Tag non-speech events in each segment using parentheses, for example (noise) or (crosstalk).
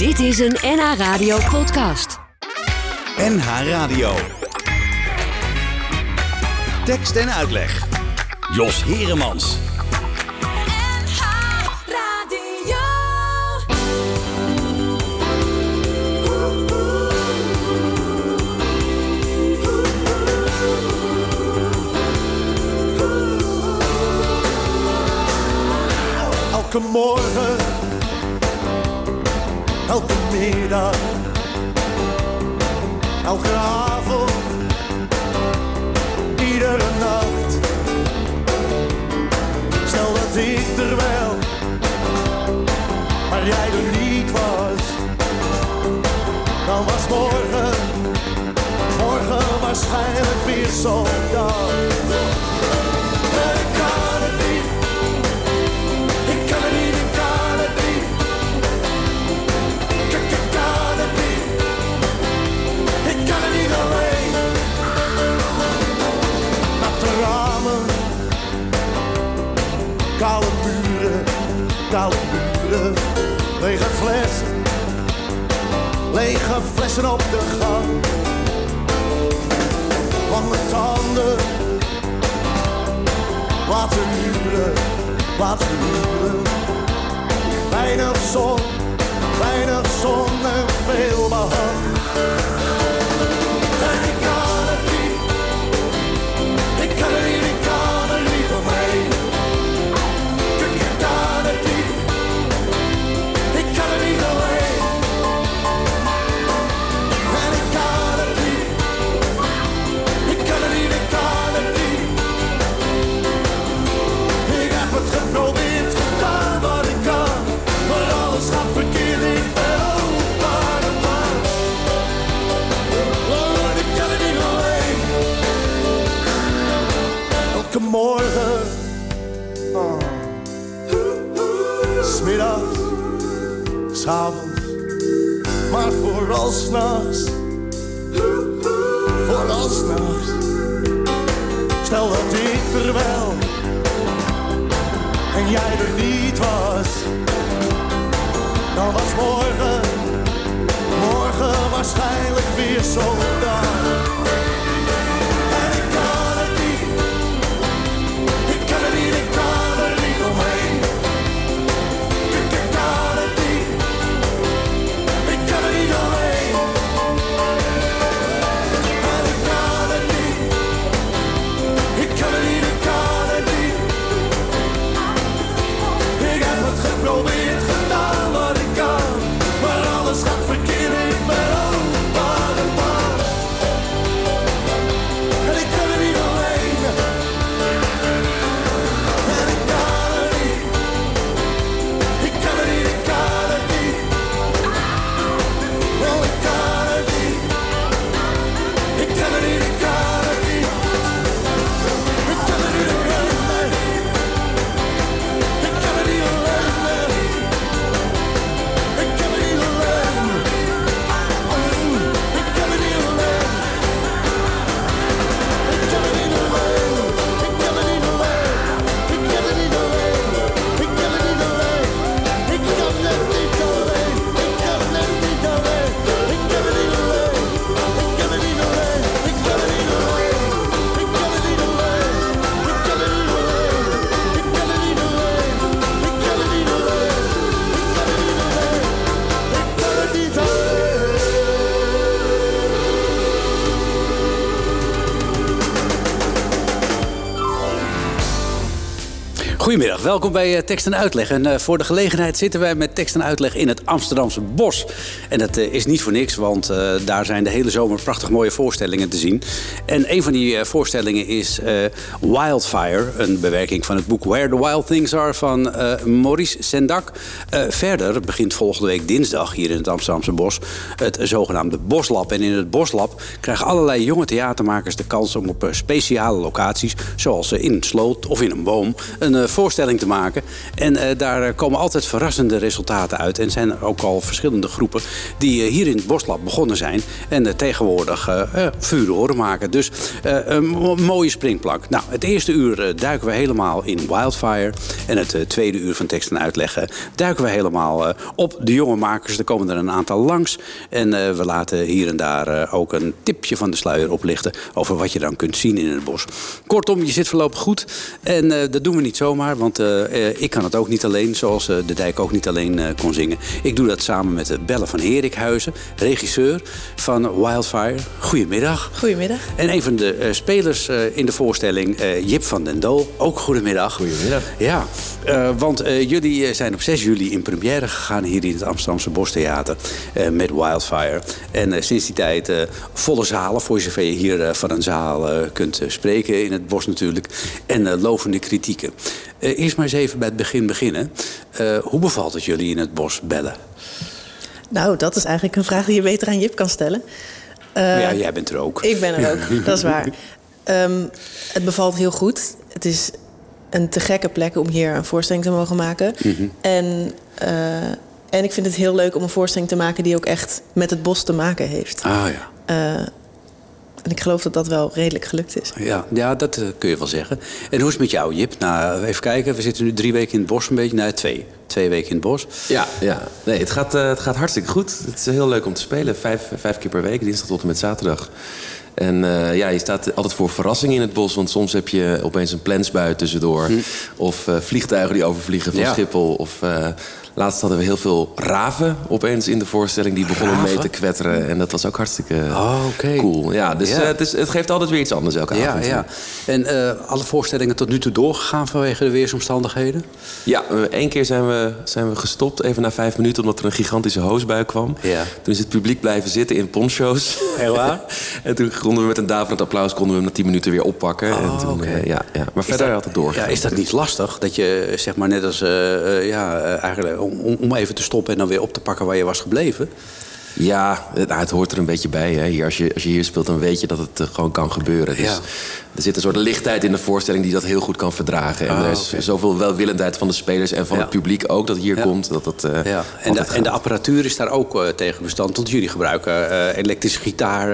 Dit is een NH Radio podcast. NH Radio. Tekst en uitleg. Jos Heremans. NH Radio. Elke morgen elke middag, elke avond, iedere nacht. Stel dat ik er wel, maar jij er niet was, dan was morgen, morgen waarschijnlijk weer zo'n dag. lege flessen, lege flessen op de gang. Lange tanden, wat huren, wat huren. Weinig zon, weinig zon en veel behang. welkom bij eh, Tekst en Uitleg. En eh, voor de gelegenheid zitten wij met Tekst en Uitleg in het Amsterdamse Bos. En dat eh, is niet voor niks, want daar zijn de hele zomer prachtig mooie voorstellingen te zien. En een van die voorstellingen is Wildfire, een bewerking van het boek Where the Wild Things Are van Maurice Sendak. verder begint volgende week dinsdag hier in het Amsterdamse Bos het zogenaamde Boslab. En in het Boslab krijgen allerlei jonge theatermakers de kans om op speciale locaties, zoals in een sloot of in een boom, een voorstelling te maken. En eh, daar komen altijd verrassende resultaten uit. En zijn er ook al verschillende groepen die eh, hier in het Boslab begonnen zijn. En eh, tegenwoordig eh, furoren maken. Dus een mo- mooie springplank. Nou, het eerste uur duiken we helemaal in Wildfire. En het tweede uur van tekst en uitleggen duiken we helemaal op de jonge makers. Er komen er een aantal langs. En we laten hier en daar ook een tipje van de sluier oplichten over wat je dan kunt zien in het bos. Kortom, je zit voorlopig goed. En dat doen we niet zomaar, want eh, eh, ik kan het ook niet alleen, zoals eh, de dijk ook niet alleen eh, kon zingen. Ik doe dat samen met Belle van Herikhuizen, regisseur van Wildfire. Goedemiddag. Goedemiddag. En een van de eh, spelers eh, in de voorstelling, eh, Jip van den Doel. Ook goedemiddag. Goedemiddag. Ja, eh, want eh, jullie zijn op 6 juli in première gegaan hier in het Amsterdamse Bostheater eh, met Wildfire. En eh, sinds die tijd eh, volle zalen, voor zover je hier van een zaal eh, kunt spreken in het bos natuurlijk. En eh, lovende kritieken. Eh, eerst maar eens even bij het begin beginnen. Eh, hoe bevalt het jullie in het bos bellen? Nou, dat is eigenlijk een vraag die je beter aan Jip kan stellen. Eh, ja, jij bent er ook. Ik ben er ook, dat is waar. Ehm, het bevalt heel goed. Het is een te gekke plek om hier een voorstelling te mogen maken. Mhm. en, eh, en ik vind het heel leuk om een voorstelling te maken die ook echt met het bos te maken heeft. Ah ja. En ik geloof dat dat wel redelijk gelukt is. Ja, ja dat eh, kun je wel zeggen. En hoe is het met jou, Jip? Nou, even kijken. We zitten nu drie weken in het bos een beetje. Nee, twee. Twee weken in het bos. Ja, ja. Nee, het gaat, eh, het gaat hartstikke goed. Het is heel leuk om te spelen. Vijf, vijf keer per week, dinsdag tot en met zaterdag. En eh, ja, je staat altijd voor verrassingen in het bos. Want soms heb je opeens een plensbui tussendoor. Of eh, vliegtuigen die overvliegen van Ja. Schiphol. Of eh, laatst hadden we heel veel raven opeens in de voorstelling. Die begonnen mee te kwetteren. En dat was ook hartstikke Oh, cool. Ja, dus Ja. eh, het, is, het geeft altijd weer iets anders elke Ja, avond. ja. En eh, alle voorstellingen tot nu toe doorgegaan vanwege de weersomstandigheden? Ja, Eén keer zijn we, zijn we gestopt, even na vijf minuten, omdat er een gigantische hoosbui kwam. Ja. Toen is het publiek blijven zitten in poncho's. Heel waar? (laughs) en toen konden we met een daverend applaus konden we hem na tien minuten weer oppakken. en Oh, toen, oké. eh, ja, ja. Maar verder dat- had het doorgegaan. Ja, is dat niet lastig? Dat je, zeg maar, net als, ja, eigenlijk om, om- even te stoppen en dan weer op te pakken waar je was gebleven? Ja, het, hoort er een beetje bij. Hè. Hier, als, je, als je hier speelt, dan weet je dat het eh, gewoon kan gebeuren. Dus Ja. Er zit een soort lichtheid in de voorstelling die dat heel goed kan verdragen. En Ah, er is zoveel welwillendheid van de spelers en van Ja. het publiek ook dat hier Ja. komt. Dat dat, eh, Ja. En, de, en de apparatuur is daar ook eh, tegen bestand. Want jullie gebruiken eh, elektrische gitaar.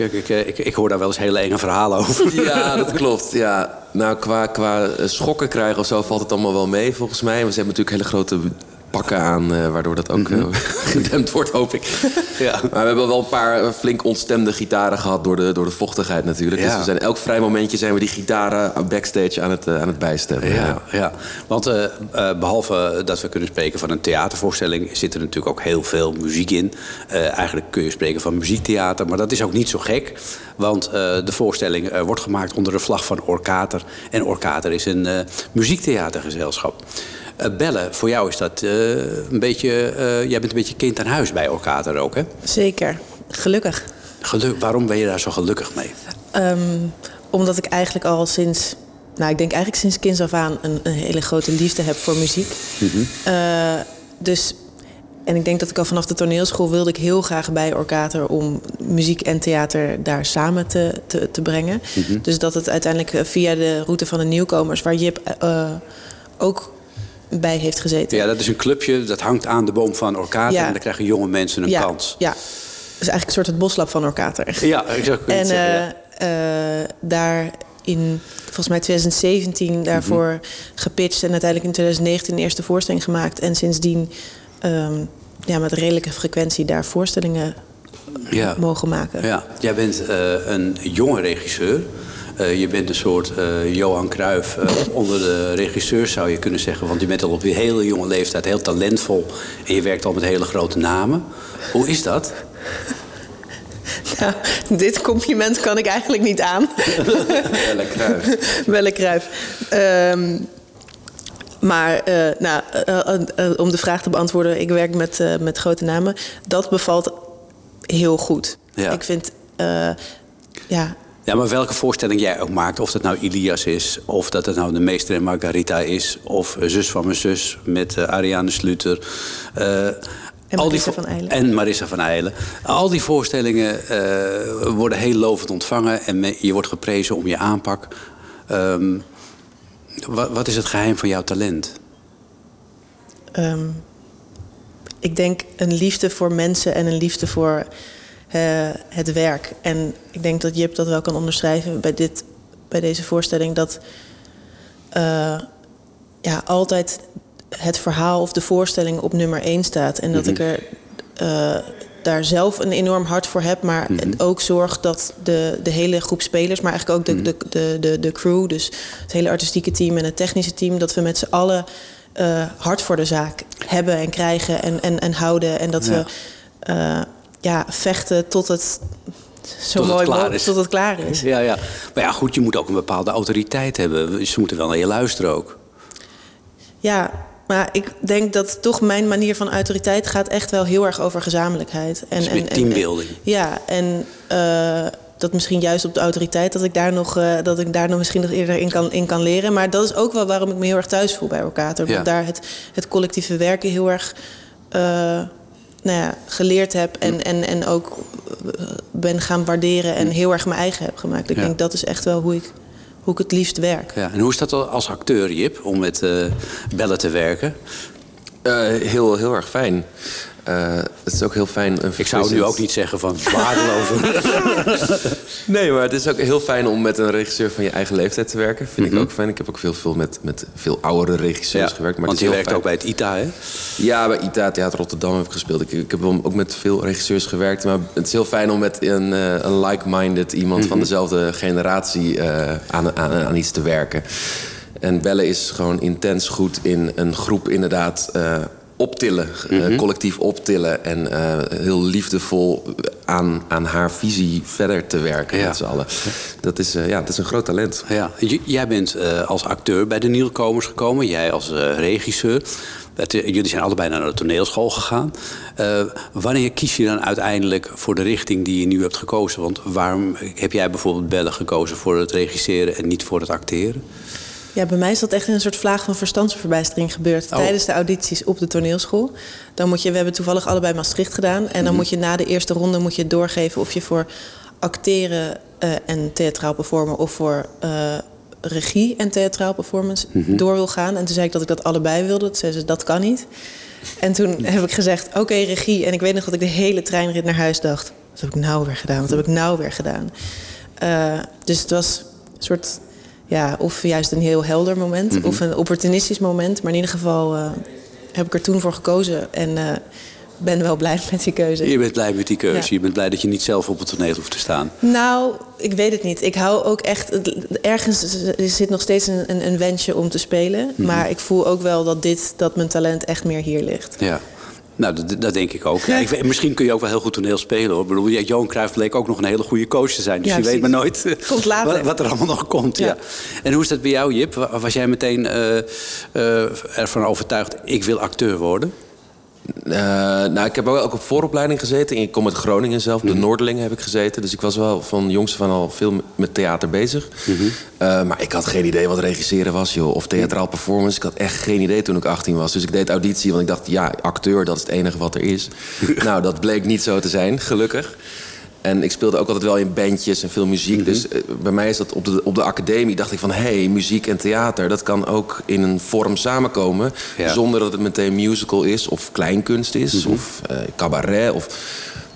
Eh, eh, ik, ik, ik, ik hoor daar wel eens hele enge verhalen over. (laughs) Ja, dat klopt. Ja. Nou, qua, qua eh, schokken krijgen of zo valt het allemaal wel mee, volgens mij. Ze hebben natuurlijk hele grote pakken aan, eh, waardoor dat ook eh, (laughs) gedempt wordt, hoop ik. Mhm. (laughs) Ja. Maar we hebben wel een paar eh, flink ontstemde gitaren gehad door de, door de vochtigheid natuurlijk. Ja. Dus we zijn, elk vrij momentje zijn we die gitaren backstage aan het, aan het bijstemmen. Ja, ja. want eh, eh, behalve dat we kunnen spreken van een theatervoorstelling... zit er natuurlijk ook heel veel muziek in. Eigenlijk kun je spreken van muziektheater, maar dat is ook niet zo gek. Want de voorstelling wordt gemaakt onder de vlag van Orkater. En Orkater is een muziektheatergezelschap. Eh, Belle, voor jou is dat eh, een beetje... eh, jij bent een beetje kind aan huis bij Orkater ook, hè? Zeker. Gelukkig. Geluk, waarom ben je daar zo gelukkig mee? Ehm, omdat ik eigenlijk al sinds, nou ik denk eigenlijk sinds kinds af aan een, een hele grote liefde heb voor muziek. Eh, dus, en ik denk dat ik al vanaf de toneelschool wilde ik heel graag bij Orkater om muziek en theater daar samen te, te, te brengen. Dus dat het uiteindelijk via de route van de nieuwkomers, waar Jip eh, ook bij heeft gezeten. Ja, dat is een clubje, dat hangt aan de boom van Orkater... Ja. en dan krijgen jonge mensen een ja, kans. Ja, dus eigenlijk een soort het boslab van Orkater. Ja, ik zou kunnen En zeggen, eh, eh, daar in, volgens mij 2017, daarvoor Mhm. gepitcht. En uiteindelijk in 2019 de eerste voorstelling gemaakt. En sindsdien ehm, ja, met redelijke frequentie daar voorstellingen Ja. mogen maken. Ja, jij bent eh, een jonge regisseur. Eh, je bent een soort eh, Johan Cruijff eh, onder de regisseurs, zou je kunnen zeggen. Want je bent al op je hele jonge leeftijd heel talentvol. En je werkt al met hele grote namen. Hoe is dat? (laughs) Nou, dit compliment kan ik eigenlijk niet aan. (laughs) Belle Kruijff. Welle (laughs) Cruijff. Ehm, maar nou, om de vraag te beantwoorden, ik werk met, met grote namen. Dat bevalt heel goed. Ja. Ik vind, ja, Ja, maar welke voorstelling jij ook maakt, of dat nou Ilias is... of dat het nou de Meester en Margarita is... of eh, Zus van mijn zus met eh, Ariane Sluter... eh, Marissa vo- van Eijlen. En Marissa van Eijlen. Al die voorstellingen worden heel lovend ontvangen... en me- je wordt geprezen om je aanpak. Ehm, Wat, wat is het geheim van jouw talent? Ehm, ik denk een liefde voor mensen en een liefde voor het werk. En ik denk dat Jip dat wel kan onderschrijven bij, dit, bij deze voorstelling. Dat eh, ja, altijd het verhaal of de voorstelling op nummer één staat. En dat ik er eh, daar zelf een enorm hart voor heb. Maar het ook zorg dat de, de hele groep spelers, maar eigenlijk ook de, de, de, de, de crew, dus het hele artistieke team en het technische team, dat we met z'n allen eh, hart voor de zaak hebben en krijgen en, en, en houden. En dat Ja. we eh, ja, vechten tot het zo Tot het mooi klaar is. tot het klaar is. (laughs) Ja, ja. Maar ja, goed, je moet ook een bepaalde autoriteit hebben. Ze moeten wel naar je luisteren ook. Ja, maar ik denk dat toch mijn manier van autoriteit gaat echt wel heel erg over gezamenlijkheid. En, is meer teambuilding. ja, en eh, dat misschien juist op de autoriteit dat ik daar nog, eh, dat ik daar nog misschien nog eerder in kan, in kan leren. Maar dat is ook wel waarom ik me heel erg thuis voel bij Orkater. Omdat Ja. daar het, het collectieve werken heel erg eh, nou ja, geleerd heb. En, en, en ook eh, ben gaan waarderen en heel erg mijn eigen heb gemaakt. Ik Ja. denk dat is echt wel hoe ik, hoe ik het liefst werk. Ja. En hoe is dat als acteur, Jip, om met eh, bellen te werken? Eh, heel, heel erg fijn. Eh, het is ook heel fijn. een Ik zou nu ook niet zeggen van waardeloos. (laughs) Nee, maar het is ook heel fijn om met een regisseur van je eigen leeftijd te werken. Vind ik ook fijn. Ik heb ook veel, veel met, met veel oudere regisseurs gewerkt. Maar want je werkt fijn. ook bij het ITA, hè? Ja, bij ITA Theater Rotterdam heb ik gespeeld. Ik, ik heb ook met veel regisseurs gewerkt. Maar het is heel fijn om met een, eh, een like-minded iemand van dezelfde generatie eh, aan, aan, aan iets te werken. En bellen is gewoon intens goed in een groep inderdaad optillen. eh, collectief optillen. En eh, heel liefdevol aan, aan haar visie verder te werken Ja. met z'n allen. Dat is, eh, ja, dat is een groot talent. Ja. Jij bent als acteur bij de Nieuwkomers gekomen. Jij als regisseur. Het, jullie zijn allebei naar de toneelschool gegaan. Wanneer kies je dan uiteindelijk voor de richting die je nu hebt gekozen? Want waarom heb jij bijvoorbeeld bellen gekozen voor het regisseren en niet voor het acteren? Ja, bij mij is dat echt een soort vlaag van verstandsverbijstering gebeurd Oh. tijdens de audities op de toneelschool. Dan moet je, we hebben toevallig allebei Maastricht gedaan. En dan moet je na de eerste ronde moet je doorgeven of je voor acteren eh, en theatraal performen of voor eh, regie en theatraal performance door wil gaan. En toen zei ik dat ik dat allebei wilde. Toen zei ze dat kan niet. En toen (laughs) heb ik gezegd, oké, regie. En ik weet nog dat ik de hele treinrit naar huis dacht... wat heb ik nou weer gedaan? Wat heb ik nou weer gedaan? Eh, dus het was een soort... Ja, of juist een heel helder moment. Of een opportunistisch moment. Maar in ieder geval eh, heb ik er toen voor gekozen. En eh, ben wel blij (laughs) met die keuze. Je bent blij met die keuze. Ja. Je bent blij dat je niet zelf op het toneel hoeft te staan. Nou, ik weet het niet. Ik hou ook echt... Ergens zit nog steeds een, een, een wensje om te spelen. Maar ik voel ook wel dat, dit, dat mijn talent echt meer hier ligt. Ja. Nou, dat, dat denk ik ook. Ja, ik misschien kun je ook wel heel goed toneel spelen. Hoor. Ik bedoel, ja, Johan Cruijff bleek ook nog een hele goede coach te zijn. Dus Ja, je weet maar nooit Komt later. Wat, wat er allemaal nog komt. Ja. En hoe is dat bij jou, Jip? Wa- Was jij meteen eh, eh, ervan overtuigd... ik wil acteur worden? Eh, nou, ik heb ook op vooropleiding gezeten. Ik kom uit Groningen zelf. De Noorderlingen heb ik gezeten. Dus ik was wel van jongs van al veel met theater bezig. Eh, maar ik had geen idee wat regisseren was, joh. Of theatraal performance. Ik had echt geen idee toen ik 18 was. Dus ik deed auditie, want ik dacht, ja, acteur, dat is het enige wat er is. (laughs) nou, dat bleek niet zo te zijn, gelukkig. En ik speelde ook altijd wel in bandjes en veel muziek. Dus eh, bij mij is dat op de, op de academie dacht ik van... hé, hey, muziek en theater, dat kan ook in een vorm samenkomen... Ja. zonder dat het meteen musical is of kleinkunst is of eh, cabaret. Of...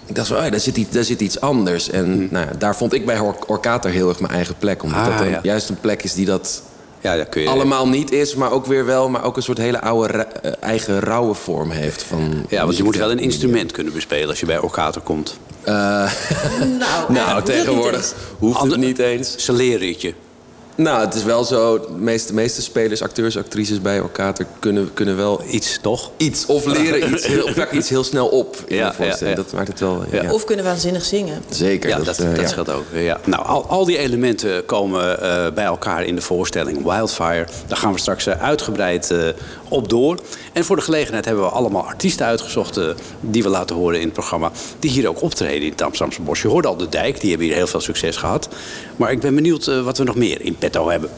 Ik dacht zo, oh daar, zit iets, daar zit iets anders. En nou ja, daar vond ik bij Or Orkater heel erg mijn eigen plek. Omdat Ah, dat ja. juist een plek is die dat Ja, dat kun je... allemaal niet is... maar ook weer wel, maar ook een soort hele oude eh, eigen rauwe vorm heeft. Van Ja, want je moet wel een instrument kunnen bespelen als je bij Orkater komt. Eh, Nou, (laughs) nou, tegenwoordig hoeft het niet eens. Ze leren het je. Nou, het is wel zo. De meeste, de meeste spelers, acteurs, actrices bij Orkater kunnen, kunnen wel Iets, toch? iets of leren (laughs) iets. Heel, of pakken iets heel snel op in Ja, ja, ja. Dat maakt het wel. Ja, Ja. Of kunnen waanzinnig zingen. Zeker. Ja, dat, eh, dat ja. scheelt ook. Ja. Nou, al, al die elementen komen eh, bij elkaar in de voorstelling Wildfire. Daar gaan we straks eh, uitgebreid eh, op door. En voor de gelegenheid hebben we allemaal artiesten uitgezocht... eh, die we laten horen in het programma... die hier ook optreden in het Amsterdamse. Je hoorde al de Dijk, die hebben hier heel veel succes gehad. Maar ik ben benieuwd eh, wat we nog meer in petto hebben.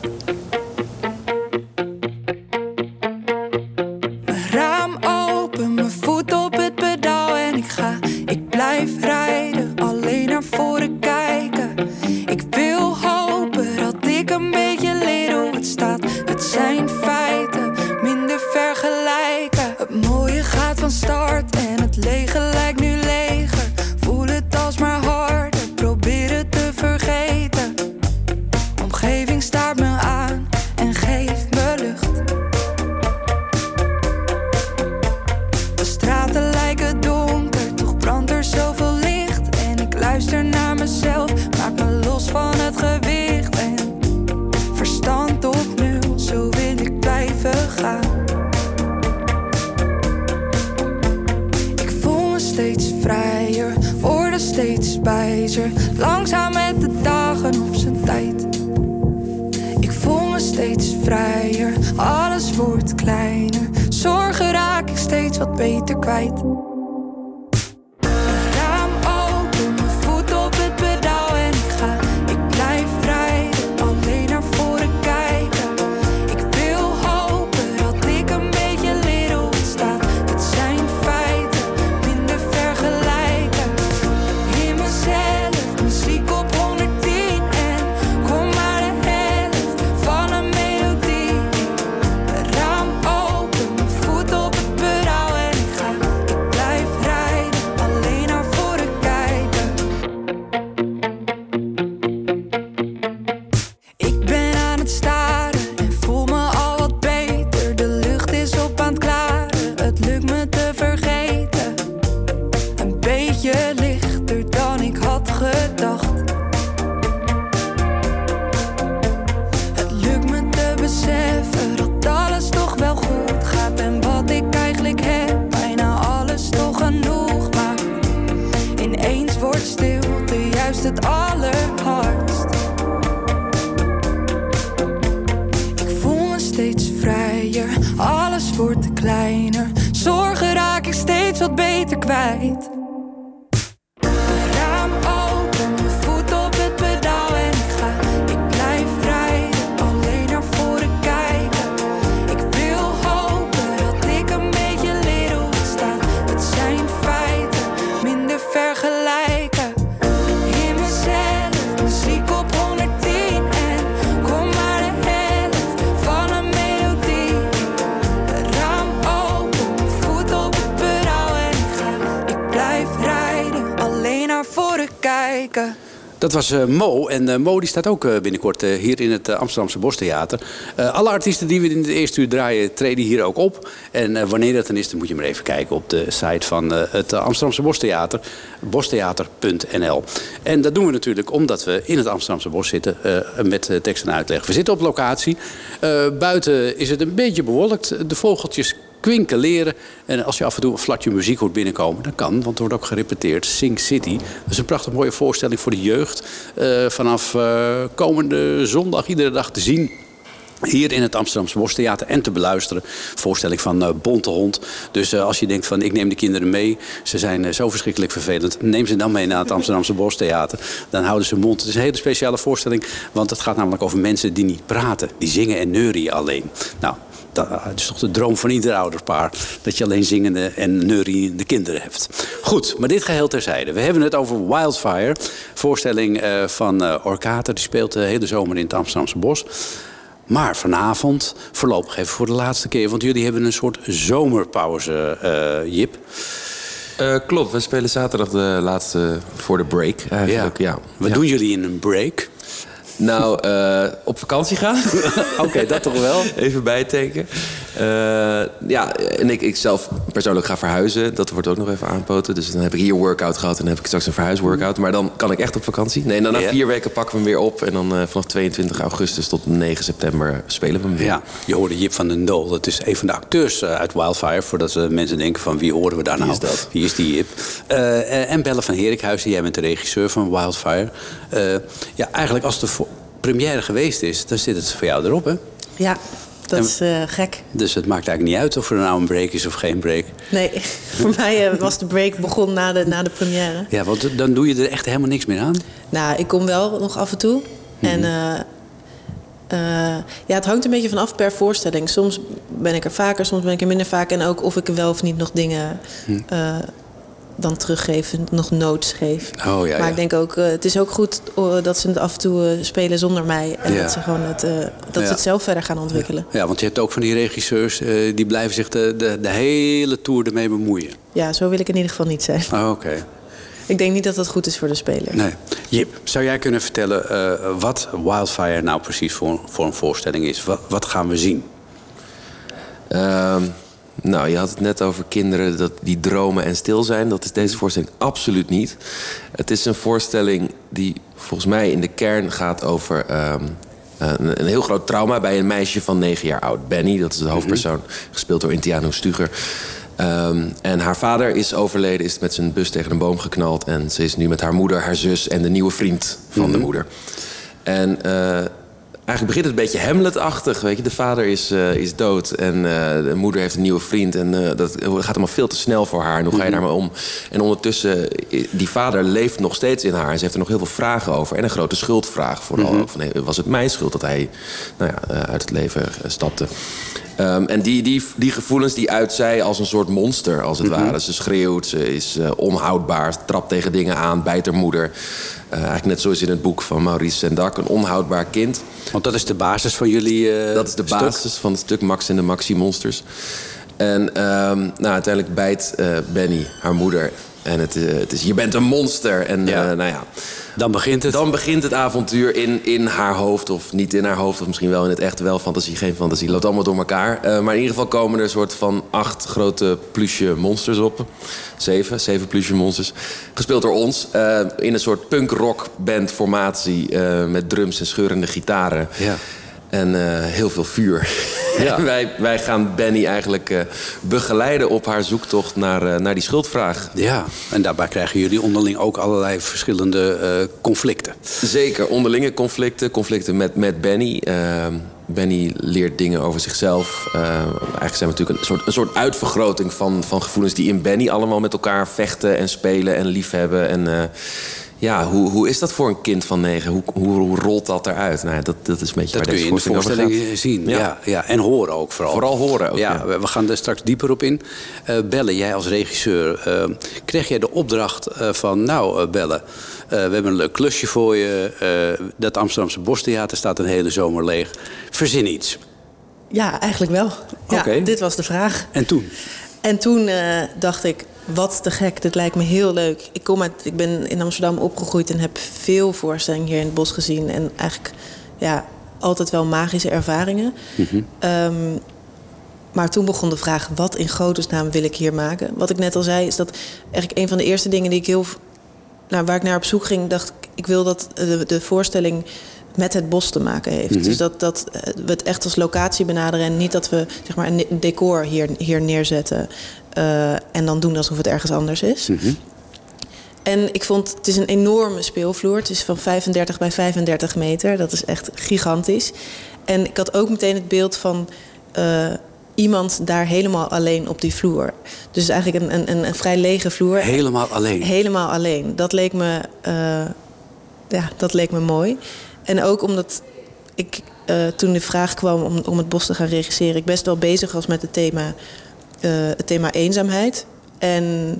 Was eh, Mo. En eh, Mo die staat ook eh, binnenkort hier in het Amsterdamse Bostheater. Alle artiesten die we in het eerste uur draaien, treden hier ook op. En wanneer dat dan is, dan moet je maar even kijken op de site van het Amsterdamse Bostheater. Bostheater.nl. En dat doen we natuurlijk omdat we in het Amsterdamse Bos zitten met tekst en uitleg. We zitten op locatie. Buiten is het een beetje bewolkt. De vogeltjes kwinkeleren. En als je af en toe een flatje muziek hoort binnenkomen, dat kan, want er wordt ook gerepeteerd. Sing City. Dat is een prachtig mooie voorstelling voor de jeugd. Eh, vanaf eh, komende zondag iedere dag te zien. Hier in het Amsterdamse Bostheater en te beluisteren. Voorstelling van eh, Bonte Hond. Dus als je denkt van ik neem de kinderen mee. Ze zijn zo verschrikkelijk vervelend. Neem ze dan mee naar het Amsterdamse Bostheater. Dan houden ze mond. Het is een hele speciale voorstelling. Want het gaat namelijk over mensen die niet praten. Die zingen en neurien alleen. Nou, dat is toch de droom van ieder ouderpaar. Dat je alleen zingende en neuriënde kinderen hebt. Goed, maar dit geheel terzijde. We hebben het over Wildfire. Voorstelling eh, van eh Orkater. Die speelt de hele zomer in het Amsterdamse Bos. Maar vanavond, voorlopig even voor de laatste keer... want jullie hebben een soort zomerpauze, eh, Jip. Klopt, we spelen zaterdag de laatste voor de break eigenlijk. Ja. Wat Ja. doen jullie in een break? Nou, eh, op vakantie gaan. (laughs) Oké, dat toch wel? Even bijtanken. Eh, ja, en ik, ik zelf persoonlijk ga verhuizen. Dat wordt ook nog even aanpoten. Dus dan heb ik hier workout gehad en dan heb ik straks een verhuisworkout. Maar dan kan ik echt op vakantie. Nee, dan na Ja. vier weken pakken we hem weer op. En dan eh, vanaf 22 augustus tot 9 september spelen we hem weer. Ja, je hoorde Jip van den Dool. Dat is een van de acteurs uit Wildfire. Voordat ze mensen denken van wie horen we daar nou? is dat? Wie is die Jip? En Belle van Herikhuizen. Jij bent de regisseur van Wildfire. Ja, eigenlijk als de première geweest is, dan zit het voor jou erop, hè? Ja, dat En- is eh, gek. Dus het maakt eigenlijk niet uit of er nou een break is of geen break. Nee, (laughs) voor mij eh, was de break begon na de, na de première. Ja, want dan doe je er echt helemaal niks meer aan. Nou, ik kom wel nog af en toe. En eh, ja, het hangt een beetje vanaf per voorstelling. Soms ben ik er vaker, soms ben ik er minder vaak. En ook of ik er wel of niet nog dingen eh, dan teruggeef, nog notes geef. Oh, ja, maar ja. ik denk ook, eh, het is ook goed eh, dat ze het af en toe eh, spelen zonder mij. En Ja. dat ze gewoon het, eh, dat Ja. ze het zelf verder gaan ontwikkelen. Ja, want je hebt ook van die regisseurs... eh, die blijven zich de, de, de hele tour ermee bemoeien. Ja, zo wil ik in ieder geval niet zijn. Oh, Oké. Ik denk niet dat dat goed is voor de speler. Nee. Jip, zou jij kunnen vertellen eh, wat Wildfire nou precies voor, voor een voorstelling is? Wat, wat gaan we zien? Ehm, nou, je had het net over kinderen dat die dromen en stil zijn. Dat is deze voorstelling absoluut niet. Het is een voorstelling die volgens mij in de kern gaat over ehm, een, een heel groot trauma bij een meisje van negen jaar oud. Benny, dat is de hoofdpersoon, gespeeld door Intiano Stuger. Ehm, en haar vader is overleden, is met zijn bus tegen een boom geknald. En ze is nu met haar moeder, haar zus en de nieuwe vriend van de moeder. En eh, eigenlijk begint het een beetje Hamlet-achtig. Weet je, de vader is, eh, is dood en eh, de moeder heeft een nieuwe vriend. En eh, dat gaat allemaal veel te snel voor haar. En hoe ga je daarmee om? En ondertussen, die vader leeft nog steeds in haar. En ze heeft er nog heel veel vragen over. En een grote schuldvraag vooral. ook Van, hey, was het mijn schuld dat hij nou ja, uit het leven stapte? Ehm, en die, die, die gevoelens die uit zij als een soort monster, als het ware. Ze schreeuwt, ze is eh, onhoudbaar, trapt tegen dingen aan, bijt haar moeder. Eh, eigenlijk net zoals in het boek van Maurice Sendak, een onhoudbaar kind. Want dat is de basis van jullie eh, Dat is de stuk. basis van het stuk Max en de Maxi-monsters. En ehm, nou, uiteindelijk bijt Benny haar moeder. En het, eh, het is, je bent een monster. En Ja. eh, nou ja, Dan begint het. dan begint het avontuur in, in haar hoofd. Of niet in haar hoofd, of misschien wel in het echte wel fantasie, geen fantasie. Loopt allemaal door elkaar. Eh, maar in ieder geval komen er een soort van acht grote plusje monsters op. Zeven, zeven plusje monsters. Gespeeld door ons. in een soort punk-rock band formatie. met drums en scheurende gitaren. Ja. En eh, heel veel vuur. Ja. (laughs) Wij, wij gaan Benny eigenlijk eh, begeleiden op haar zoektocht naar, eh, naar die schuldvraag. Ja, en daarbij krijgen jullie onderling ook allerlei verschillende conflicten. Zeker, onderlinge conflicten. Conflicten met, met Benny. Eh, Benny leert dingen over zichzelf. Eh, eigenlijk zijn we natuurlijk een soort, een soort uitvergroting van, van gevoelens... die in Benny allemaal met elkaar vechten en spelen en liefhebben. En ja, hoe, hoe is dat voor een kind van negen? Hoe, hoe, hoe rolt dat eruit? Nou, dat, dat is een beetje Dat waar kun je in de voorstelling zien. Ja. Ja. Ja, en horen ook vooral. Vooral horen ook, ja. we- We gaan er straks dieper op in. Eh Belle, jij als regisseur, eh, kreeg jij de opdracht eh, van... nou, Belle, eh, we hebben een leuk klusje voor je. eh, dat Amsterdamse Bostheater staat een hele zomer leeg. Verzin iets. Ja, eigenlijk wel. Ja, Oké. Dit was de vraag. En toen? En toen eh, dacht ik, wat te gek, dit lijkt me heel leuk. Ik, kom uit, ik ben in Amsterdam opgegroeid en heb veel voorstellingen hier in het bos gezien. En eigenlijk ja, altijd wel magische ervaringen. Ehm, maar toen begon de vraag, wat in godesnaam wil ik hier maken? Wat ik net al zei, is dat eigenlijk een van de eerste dingen die ik heel... Nou, waar ik naar op zoek ging, dacht ik, ik wil dat de, de voorstelling met het bos te maken heeft. Dus dat, dat eh, we het echt als locatie benaderen en niet dat we zeg maar, een decor hier, hier neerzetten eh, en dan doen alsof het ergens anders is. En ik vond, het is een enorme speelvloer. Het is van 35 bij 35 meter. Dat is echt gigantisch. En ik had ook meteen het beeld van eh, iemand daar helemaal alleen op die vloer. Dus eigenlijk een, een, een, vrij lege vloer. Helemaal alleen. Helemaal alleen. Dat leek me, ja, dat leek me mooi. En ook omdat ik eh, toen de vraag kwam om, om het bos te gaan regisseren... ik best wel bezig was met het thema, eh, het thema eenzaamheid. En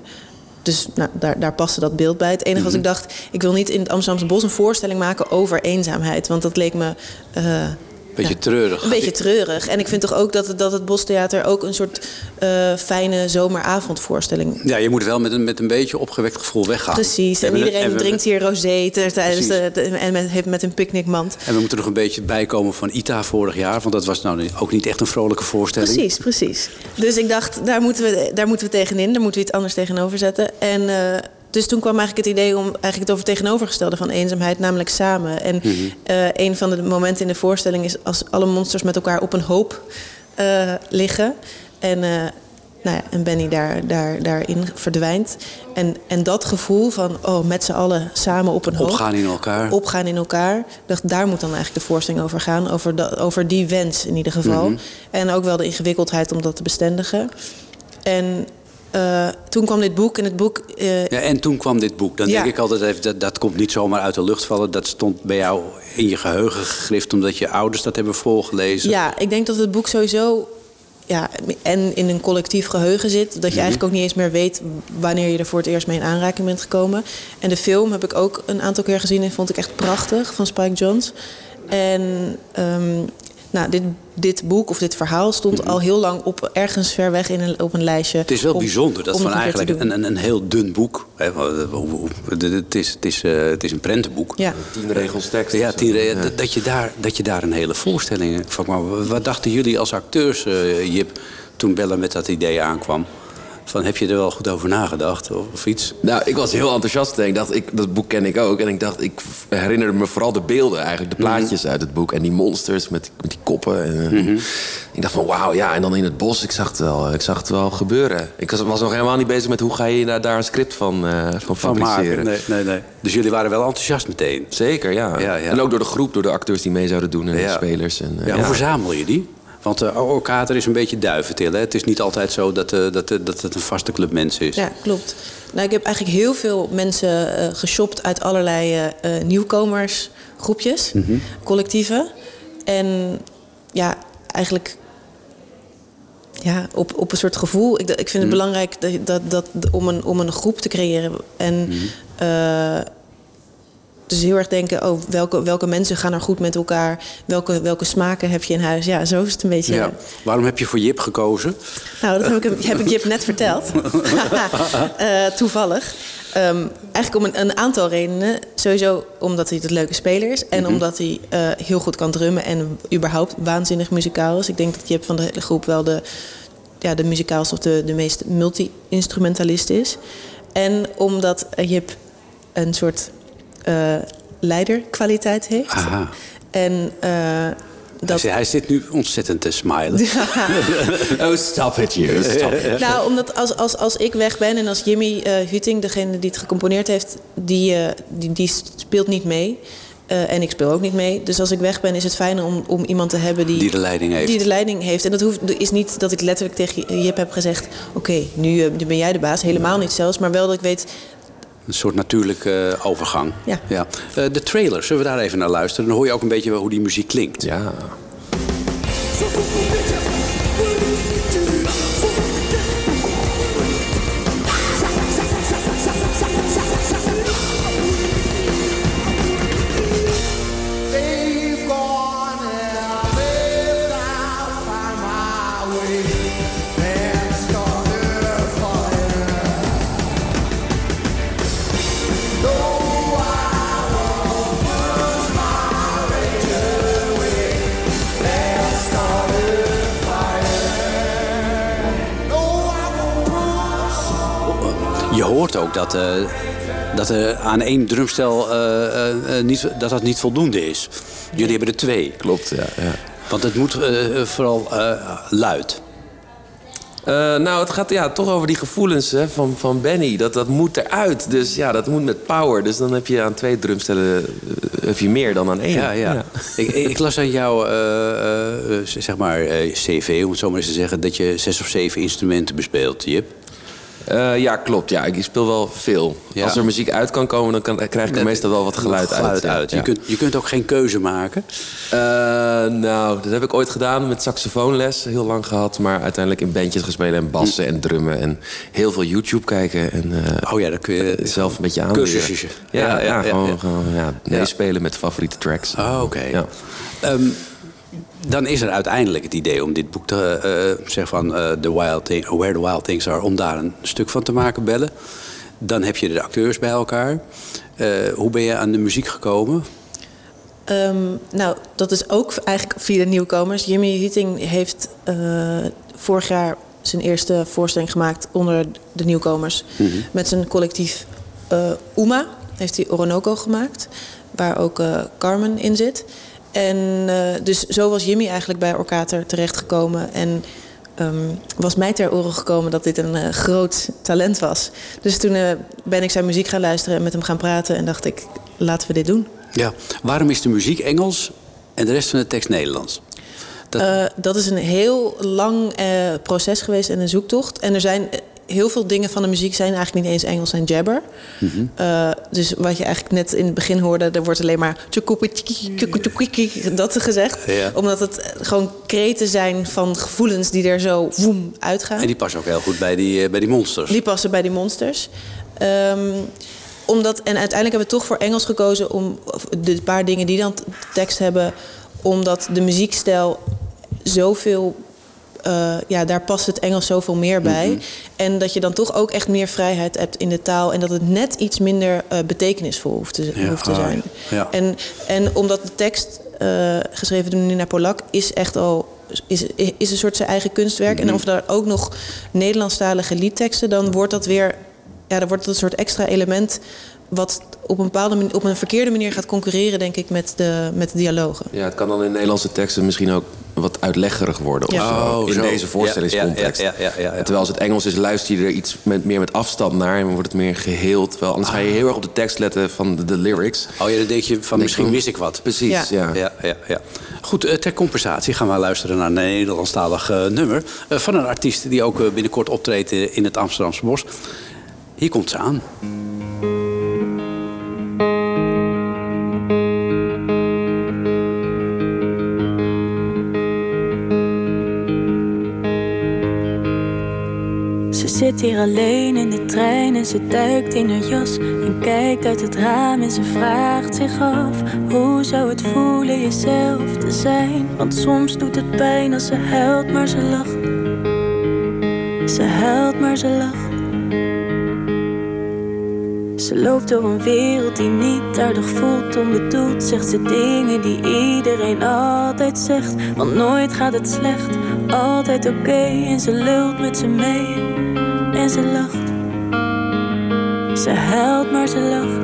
dus nou, daar, daar paste dat beeld bij. Het enige Mhm. wat ik dacht, ik wil niet in het Amsterdamse bos een voorstelling maken over eenzaamheid. Want dat leek me. eh, Beetje ja, treurig. Een beetje treurig. En ik vind toch ook dat, het- dat het Bostheater ook een soort eh, fijne zomeravondvoorstelling Ja, je moet wel met een, met een beetje opgewekt gevoel weggaan. Precies, en iedereen drinkt hier rosé tijdens Precies. de, de- en met, heeft met een picknickmand. En we moeten nog een beetje bijkomen van ITA vorig jaar. Want dat was nou ook niet echt een vrolijke voorstelling. Precies, precies. Dus ik dacht, daar moeten we, daar moeten we tegenin, daar moeten we iets anders tegenover zetten. En eh, dus toen kwam eigenlijk het idee om eigenlijk het over tegenovergestelde van eenzaamheid, namelijk samen. En eh, een van de momenten in de voorstelling is als alle monsters met elkaar op een hoop eh, liggen. En, eh, nou ja, en Benny daar, daar, daarin verdwijnt. En, en dat gevoel van oh, met z'n allen samen op een hoop. Opgaan in elkaar. opgaan in elkaar. Dacht, daar moet dan eigenlijk de voorstelling over gaan. Over, da- over die wens in ieder geval. Mhm. En ook wel de ingewikkeldheid om dat te bestendigen. En eh, toen kwam dit boek. En het boek... eh, Ja, en toen kwam dit boek. Dan Ja. denk ik altijd even, dat, dat komt niet zomaar uit de lucht vallen. Dat stond bij jou in je geheugen gegrift... omdat je ouders dat hebben voorgelezen. Ja, ik denk dat het boek sowieso ja, en in een collectief geheugen zit. Dat je eigenlijk ook niet eens meer weet wanneer je er voor het eerst mee in aanraking bent gekomen. En de film heb ik ook een aantal keer gezien en vond ik echt prachtig van Spike Jonze. En ehm, nou, dit, dit boek of dit verhaal stond al heel lang op ergens ver weg in een, op een lijstje. Het is wel om- bijzonder dat van eigenlijk een, een, een heel dun boek... Hè, hoe- hoe- het, is, het, is, eh, het is een prentenboek. Ja. Tien regels tekst. Ja, tien re- Ja. dat- je daar, dat je daar een hele voorstelling van kwam. Wat dachten jullie als acteurs, eh, Jip, toen Bella met dat idee aankwam? Van, heb je er wel goed over nagedacht of, of iets? Nou, ik was heel enthousiast. En ik dacht, ik, dat boek ken ik ook. En ik dacht, ik herinnerde me vooral de beelden eigenlijk. De plaatjes uit het boek. En die monsters met, met die koppen. En, eh, Ik dacht van, wauw, ja. En dan in het bos, ik zag het wel, ik zag het wel gebeuren. Ik was, was nog helemaal niet bezig met hoe ga je daar, daar een script van, eh van fabriceren. Nee, nee, nee. Dus jullie waren wel enthousiast meteen? Zeker, ja. Ja, ja. En ook door de groep, door de acteurs die mee zouden doen en de spelers. En, eh, Ja, hoe verzamel je die? Want uh, Orkater is een beetje duiventil. Hè? Het is niet altijd zo dat, eh, dat, eh, dat het een vaste club mensen is. Ja, klopt. Nou, ik heb eigenlijk heel veel mensen eh, geshopt uit allerlei eh, eh, nieuwkomersgroepjes, collectieven. En ja, eigenlijk ja, op, op een soort gevoel. Ik, ik vind het belangrijk dat, dat, dat, om, een, om een groep te creëren. En eh, dus heel erg denken, oh, welke, welke mensen gaan er goed met elkaar? Welke, welke smaken heb je in huis? Ja, zo is het een beetje. Ja. Waarom heb je voor Jip gekozen? Nou, dat heb ik, heb ik Jip net verteld. (laughs) Eh, toevallig. Ehm, eigenlijk om een, een aantal redenen. Sowieso omdat hij een leuke speler is. En omdat hij eh, heel goed kan drummen. En überhaupt waanzinnig muzikaal is. Ik denk dat Jip van de hele groep wel de, ja, de muzikaalste of de, de meest multi-instrumentalist is. En omdat Jip een soort leiderkwaliteit heeft. Aha. En eh, dat... Hij zit nu ontzettend te smilen. (laughs) Oh, stop it, you. Stop it. (laughs) Nou, omdat als, als, als ik weg ben en als Jimmy eh Huting, degene die het gecomponeerd heeft, die, eh, die, die speelt niet mee. Eh, en ik speel ook niet mee. Dus als ik weg ben, is het fijner om, om iemand te hebben die, Die de leiding heeft. Die de leiding heeft. En dat hoeft, is niet dat ik letterlijk tegen Jip heb gezegd: Oké, nu, eh, nu ben jij de baas. Helemaal niet zelfs. Maar wel dat ik weet. Een soort natuurlijke eh, overgang. Ja. Eh, de trailer, zullen we daar even naar luisteren? Dan hoor je ook een beetje hoe die muziek klinkt. Ja. Ook dat, eh, dat er aan één drumstel eh, eh, niet, dat dat niet voldoende is. Jullie hebben er twee. Klopt, ja. ja. Want het moet eh, vooral eh, luid. Eh, nou, het gaat ja, toch over die gevoelens hè, van, van Benny. Dat, dat moet eruit. Dus ja, dat moet met power. Dus dan heb je aan twee drumstellen heb je meer dan aan één. Ja, ja. Ik, ik las aan jouw eh, eh, zeg maar, eh, cv, om het zo maar eens te zeggen... dat je zes of zeven instrumenten bespeelt, Jip. Eh, ja, klopt. Ja, ik speel wel veel. Ja. Als er muziek uit kan komen, dan kan, krijg ik er meestal wel wat geluid, uit. ja. Je, Ja. kunt, je kunt ook geen keuze maken. Eh, nou, dat heb ik ooit gedaan met saxofoonles. Heel lang gehad. Maar uiteindelijk in bandjes gespeeld en bassen en drummen. En heel veel YouTube kijken. En eh, Oh ja, dan kun je... zelf een beetje aanleren. Cursusjes. Ja, ja, Ja, ja, gewoon, gewoon ja, meespelen met favoriete tracks. Oh, oké. Ehm, dan is er uiteindelijk het idee om dit boek te eh zeg van eh, the wild Thing- Where the Wild Things Are, om daar een stuk van te maken, bellen. Dan heb je de acteurs bij elkaar. Eh, hoe ben je aan de muziek gekomen? Ehm, nou, dat is ook eigenlijk via de nieuwkomers. Jimmy Huting heeft vorig jaar zijn eerste voorstelling gemaakt onder de nieuwkomers. Met zijn collectief Uma heeft hij Orinoco gemaakt. Waar ook Carmen in zit. En eh, dus zo was Jimmy eigenlijk bij Orkater terechtgekomen. En ehm, was mij ter oren gekomen dat dit een eh, groot talent was. Dus toen eh, ben ik zijn muziek gaan luisteren en met hem gaan praten. En dacht ik, laten we dit doen. Ja. Waarom is de muziek Engels en de rest van de tekst Nederlands? Dat, dat is een heel lang proces geweest en een zoektocht. En er zijn heel veel dingen van de muziek zijn eigenlijk niet eens Engels en jabber. Eh, dus wat je eigenlijk net in het begin hoorde, er wordt alleen maar dat gezegd. Ja. Omdat het gewoon kreten zijn van gevoelens die er zo woem uitgaan. en die passen ook heel goed bij die, eh, bij die monsters. Die passen bij die monsters. Ehm, omdat, en uiteindelijk hebben we toch voor Engels gekozen om de paar dingen die dan tekst hebben, omdat de muziekstijl zoveel. Eh, ja, daar past het Engels zoveel meer bij. Mhm. En dat je dan toch ook echt meer vrijheid hebt in de taal. En dat het net iets minder eh, betekenisvol hoeft te, Ja, hoeft te ah, zijn. ja. Ja. En, en omdat de tekst, eh, geschreven door Nina Polak, is echt al is, is een soort zijn eigen kunstwerk. En of daar ook nog Nederlandstalige liedteksten, dan wordt dat weer, ja, dan wordt dat een soort extra element. Wat op een bepaalde manier, op een verkeerde manier gaat concurreren, denk ik, met de, met de dialogen. Ja, het kan dan in Nederlandse teksten misschien ook wat uitleggerig worden. Of zo, Oh, in zo. deze voorstellingscontext. Ja, ja, ja, ja, ja, ja. Terwijl als het Engels is, luister je er iets met, meer met afstand naar... en wordt het meer geheeld. Terwijl anders ga je heel erg op de tekst letten van de, de lyrics. Oh ja, dan denk je van misschien wist ik wat. Precies, Ja. ja. Ja, ja, ja. Goed, eh, ter compensatie gaan we luisteren naar een Nederlandstalig eh, nummer... eh, van een artiest die ook binnenkort optreedt in het Amsterdamse Bos. Hier komt ze aan. Zit hier alleen in de trein en ze duikt in haar jas en kijkt uit het raam en ze vraagt zich af hoe zou het voelen jezelf te zijn? Want soms doet het pijn als ze huilt, maar ze lacht. Ze huilt, maar ze lacht. Ze loopt door een wereld die niet aardig voelt, onbedoeld zegt ze dingen die iedereen altijd zegt. Want nooit gaat het slecht, altijd oké en ze lult met ze mee en ze lacht. Ze huilt, maar ze lacht.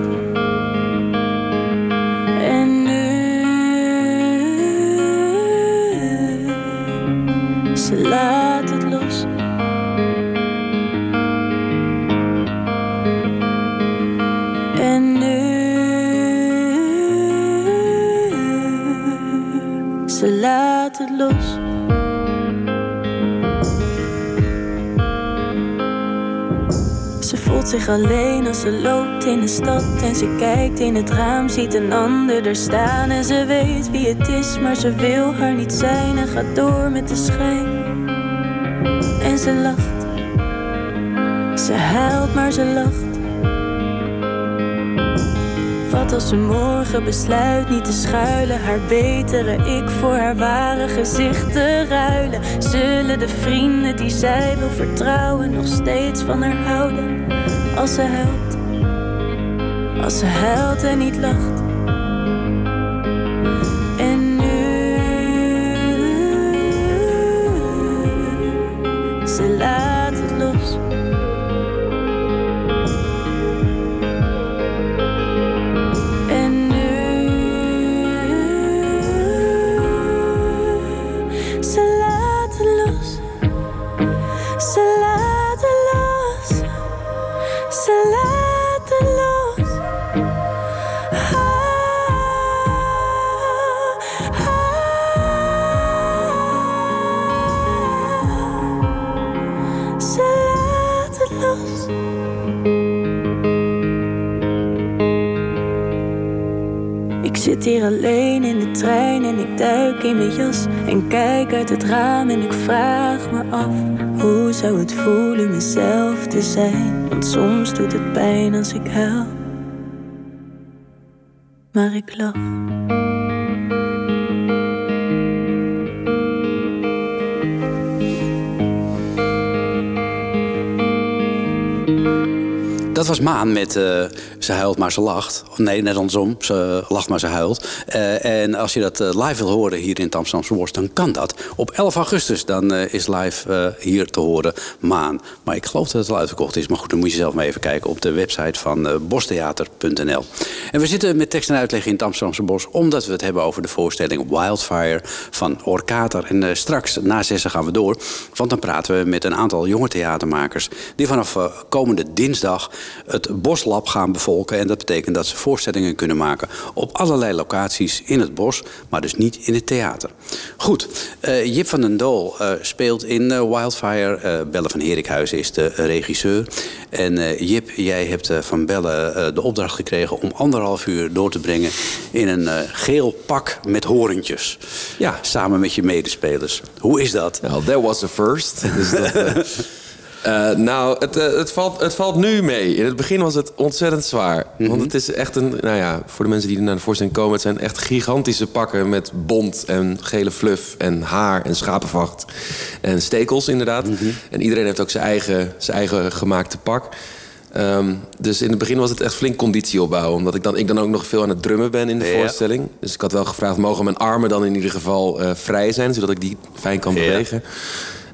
Zich alleen als ze loopt in de stad en ze kijkt in het raam, ziet een ander er staan en ze weet wie het is, maar ze wil haar niet zijn en gaat door met de schijn. En ze lacht, ze huilt, maar ze lacht. Wat als ze morgen besluit niet te schuilen, haar betere ik voor haar ware gezicht te ruilen? Zullen de vrienden die zij wil vertrouwen nog steeds van haar houden? Als ze huilt, als ze huilt en niet lacht. Zijn? Want soms doet het pijn als ik huil, maar ik lach. Dat was Maan met eh, Ze huilt maar ze lacht. Nee, net andersom. Ze lacht maar ze huilt. Eh, en als je dat eh, live wil horen hier in het Amsterdamse dan kan dat. Op 11 augustus dan eh, is live hier te horen Maan. Maar ik geloof dat het al uitverkocht is. Maar goed, dan moet je zelf maar even kijken op de website van bostheater.nl. En we zitten met tekst en uitleg in het Amsterdamse Bos... omdat we het hebben over de voorstelling Wildfire van Orkater. En straks na zessen gaan we door. Want dan praten we met een aantal jonge theatermakers... die vanaf komende dinsdag het Boslab gaan bevolken. En dat betekent dat ze voorstellingen kunnen maken... op allerlei locaties in het bos, maar dus niet in het theater. Goed, eh, Jip van den Dool eh, speelt in eh, Wildfire. Belle van Herikhuizen is de regisseur. En Jip, jij hebt van Belle de opdracht gekregen... om anderhalf uur door te brengen in een geel pak met horentjes. Ja. Samen met je medespelers. Hoe is dat? Nou, that was the first. (laughs) Dus dat, eh, nou, het, eh, het, valt, het valt nu mee. In het begin was het ontzettend zwaar. Want het is echt een... Nou ja, voor de mensen die naar de voorstelling komen... het zijn echt gigantische pakken met bont en gele fluff... en haar en schapenvacht en stekels inderdaad. En iedereen heeft ook zijn eigen, zijn eigen gemaakte pak. Ehm, dus in het begin was het echt flink conditie opbouwen. Omdat ik dan, ik dan ook nog veel aan het drummen ben in de Ja. voorstelling. Dus ik had wel gevraagd, mogen mijn armen dan in ieder geval eh, vrij zijn... zodat ik die fijn kan Ja. bewegen.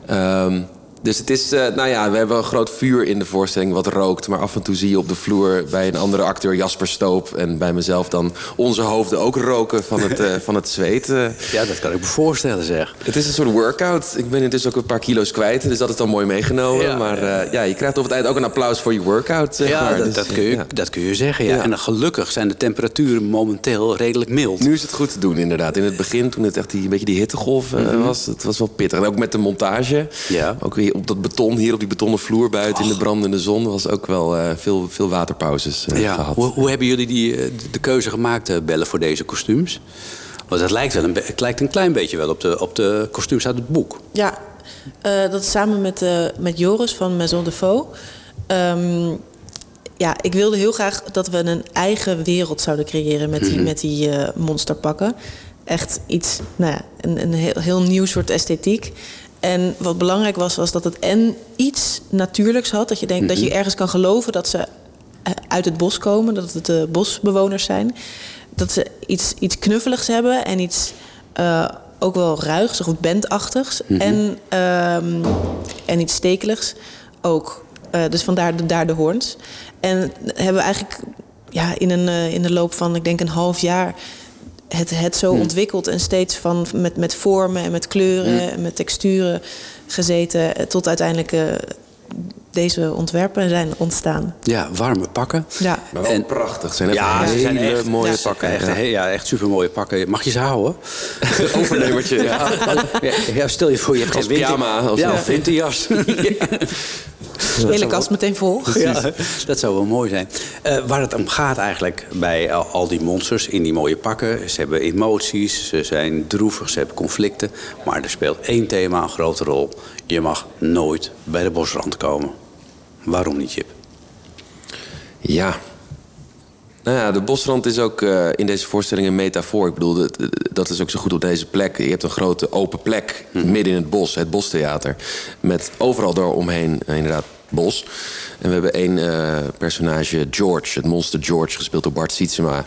Ehm, dus het is, eh, nou ja, we hebben een groot vuur in de voorstelling wat rookt. Maar af en toe zie je op de vloer bij een andere acteur Jasper Stoop... en bij mezelf dan onze hoofden ook roken van het, eh, van het zweet. eh. Ja, dat kan ik me voorstellen, zeg. Het is een soort workout. Ik ben intussen ook een paar kilo's kwijt, dus dat is dan mooi meegenomen. Ja. maar ja, je krijgt op het eind ook een applaus voor je workout. Zeg Ja, maar. dat, Dus, dat, kun je, ja. dat kun je zeggen. Ja. Ja. En dan gelukkig zijn de temperaturen momenteel redelijk mild. Nu is het goed te doen, inderdaad. In het begin, toen het echt die, een beetje die hittegolf eh, was, het was wel pittig. En ook met de montage. Mhm. Ja. Ook weer op dat beton, hier op die betonnen vloer buiten in de brandende zon, was ook wel eh, veel, veel waterpauzes eh, Ja. gehad. Hoe, hoe hebben jullie die, eh, de keuze gemaakt, eh, Bellen, voor deze kostuums? Want het lijkt, wel een, het lijkt een klein beetje wel op de, op de kostuums uit het boek. Ja, eh, dat is samen met, eh, met Joris van Maison de Faux. Ehm, ja, ik wilde heel graag dat we een eigen wereld zouden creëren met die, met die eh, monsterpakken. Echt iets, nou ja, een, een heel, heel nieuw soort esthetiek. En wat belangrijk was, was dat het en iets natuurlijks had. Dat je denkt dat je ergens kan geloven dat ze eh, uit het bos komen, dat het de bosbewoners zijn. Dat ze iets, iets knuffeligs hebben en iets eh, ook wel ruigs of bandachtigs. en, ehm, en iets stekeligs ook. Eh, dus vandaar de, daar de hoorns. En hebben we eigenlijk ja, in, een, in de loop van, ik denk een half jaar... het, het zo ontwikkeld en steeds van met, met vormen en met kleuren en met texturen gezeten... eh, tot uiteindelijk eh, deze ontwerpen zijn ontstaan. Ja, warme pakken. Ja. Maar wel En- prachtig. Zijn echt Ja, ze hele zijn mooie ja, pakken. Echt, ja. echt supermooie pakken. Mag je ze houden? (laughs) Overnemertje. Ja. Ja, stel je voor, je hebt Als geen winter- pyjama, als- ja, ja. of winterjas. (laughs) (laughs) De hele kast meteen vol. Ja, dat zou wel mooi zijn. Eh, waar het om gaat eigenlijk bij al, al die monsters in die mooie pakken. Ze hebben emoties, ze zijn droevig, ze hebben conflicten. Maar er speelt één thema een grote rol. Je mag nooit bij de bosrand komen. Waarom niet, Chip? Ja. Nou ja, de bosrand is ook eh, in deze voorstelling een metafoor. Ik bedoel, dat, dat is ook zo goed op deze plek. Je hebt een grote open plek midden in het bos, het bostheater. Met overal daaromheen eh, inderdaad bos. En we hebben één eh, personage, George, het monster George, gespeeld door Bart Sietsema.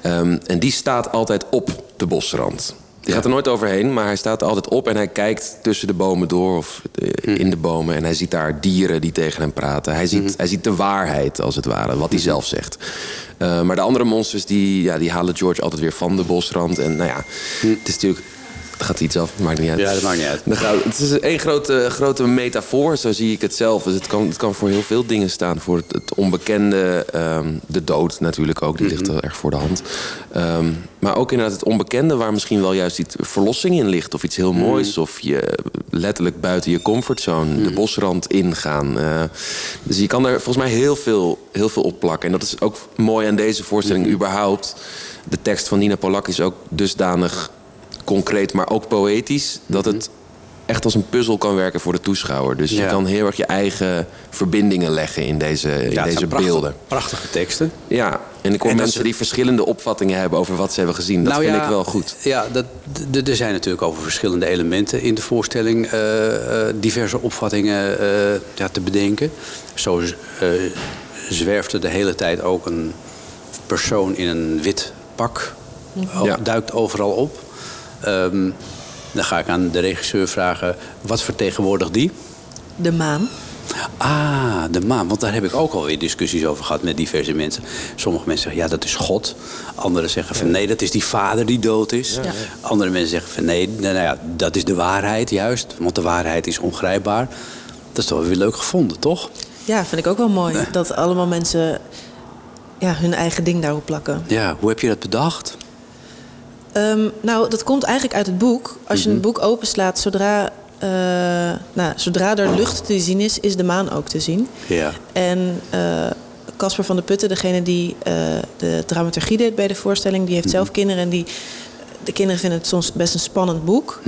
Ehm, en die staat altijd op de bosrand. Die gaat er nooit overheen, maar hij staat er altijd op en hij kijkt tussen de bomen door of eh, in de bomen. En hij ziet daar dieren die tegen hem praten. Hij ziet, hij ziet de waarheid, als het ware, wat hij zelf zegt. Eh, maar de andere monsters die, ja, die halen George altijd weer van de bosrand. En nou ja, het is natuurlijk. Het gaat iets af, maakt niet uit. Ja, dat maakt niet uit. Dan gaat- het is één grote, grote metafoor, zo zie ik het zelf. Dus het kan, het kan voor heel veel dingen staan. Voor het, het onbekende, ehm, de dood natuurlijk ook, die ligt heel erg voor de hand. Ehm, maar ook inderdaad het onbekende, waar misschien wel juist iets verlossing in ligt. Of iets heel moois. Of je letterlijk buiten je comfortzone, de bosrand ingaan. Eh, dus je kan er volgens mij heel veel, heel veel op plakken. En dat is ook mooi aan deze voorstelling überhaupt. De tekst van Nina Polak is ook dusdanig concreet, maar ook poëtisch. Dat het echt als een puzzel kan werken voor de toeschouwer. Dus je kan heel erg je eigen verbindingen leggen in deze, in Ja, deze prachtige- beelden. Prachtige teksten. Ja, en ik hoor En mensen die verschillende opvattingen hebben over wat ze hebben gezien. Dat Nou vind ja, ik wel goed. Ja, dat, er zijn natuurlijk over verschillende elementen in de voorstelling eh, eh, diverse opvattingen eh, ja, te bedenken. Zo zwerft er de hele tijd ook een persoon in een wit pak. Ja. Duikt overal op. Ehm, dan ga ik aan de regisseur vragen, wat vertegenwoordigt die? De maan. Ah, de maan. Want daar heb ik ook alweer discussies over gehad met diverse mensen. Sommige mensen zeggen, ja, dat is God. Anderen zeggen van, nee, dat is die vader die dood is. Ja. Andere mensen zeggen van, nee, nou ja, dat is de waarheid juist. Want de waarheid is ongrijpbaar. Dat is toch wel weer leuk gevonden, toch? Ja, vind ik ook wel mooi. Dat allemaal mensen ja, hun eigen ding daarop plakken. Ja, hoe heb je dat bedacht? Ehm, nou, dat komt eigenlijk uit het boek. Als Mhm. je een boek openslaat, zodra, eh, nou, zodra er lucht te zien is, is de maan ook te zien. Ja. En eh, Casper van der Putten, degene die eh, de dramaturgie deed bij de voorstelling, die heeft zelf kinderen en die. De kinderen vinden het soms best een spannend boek,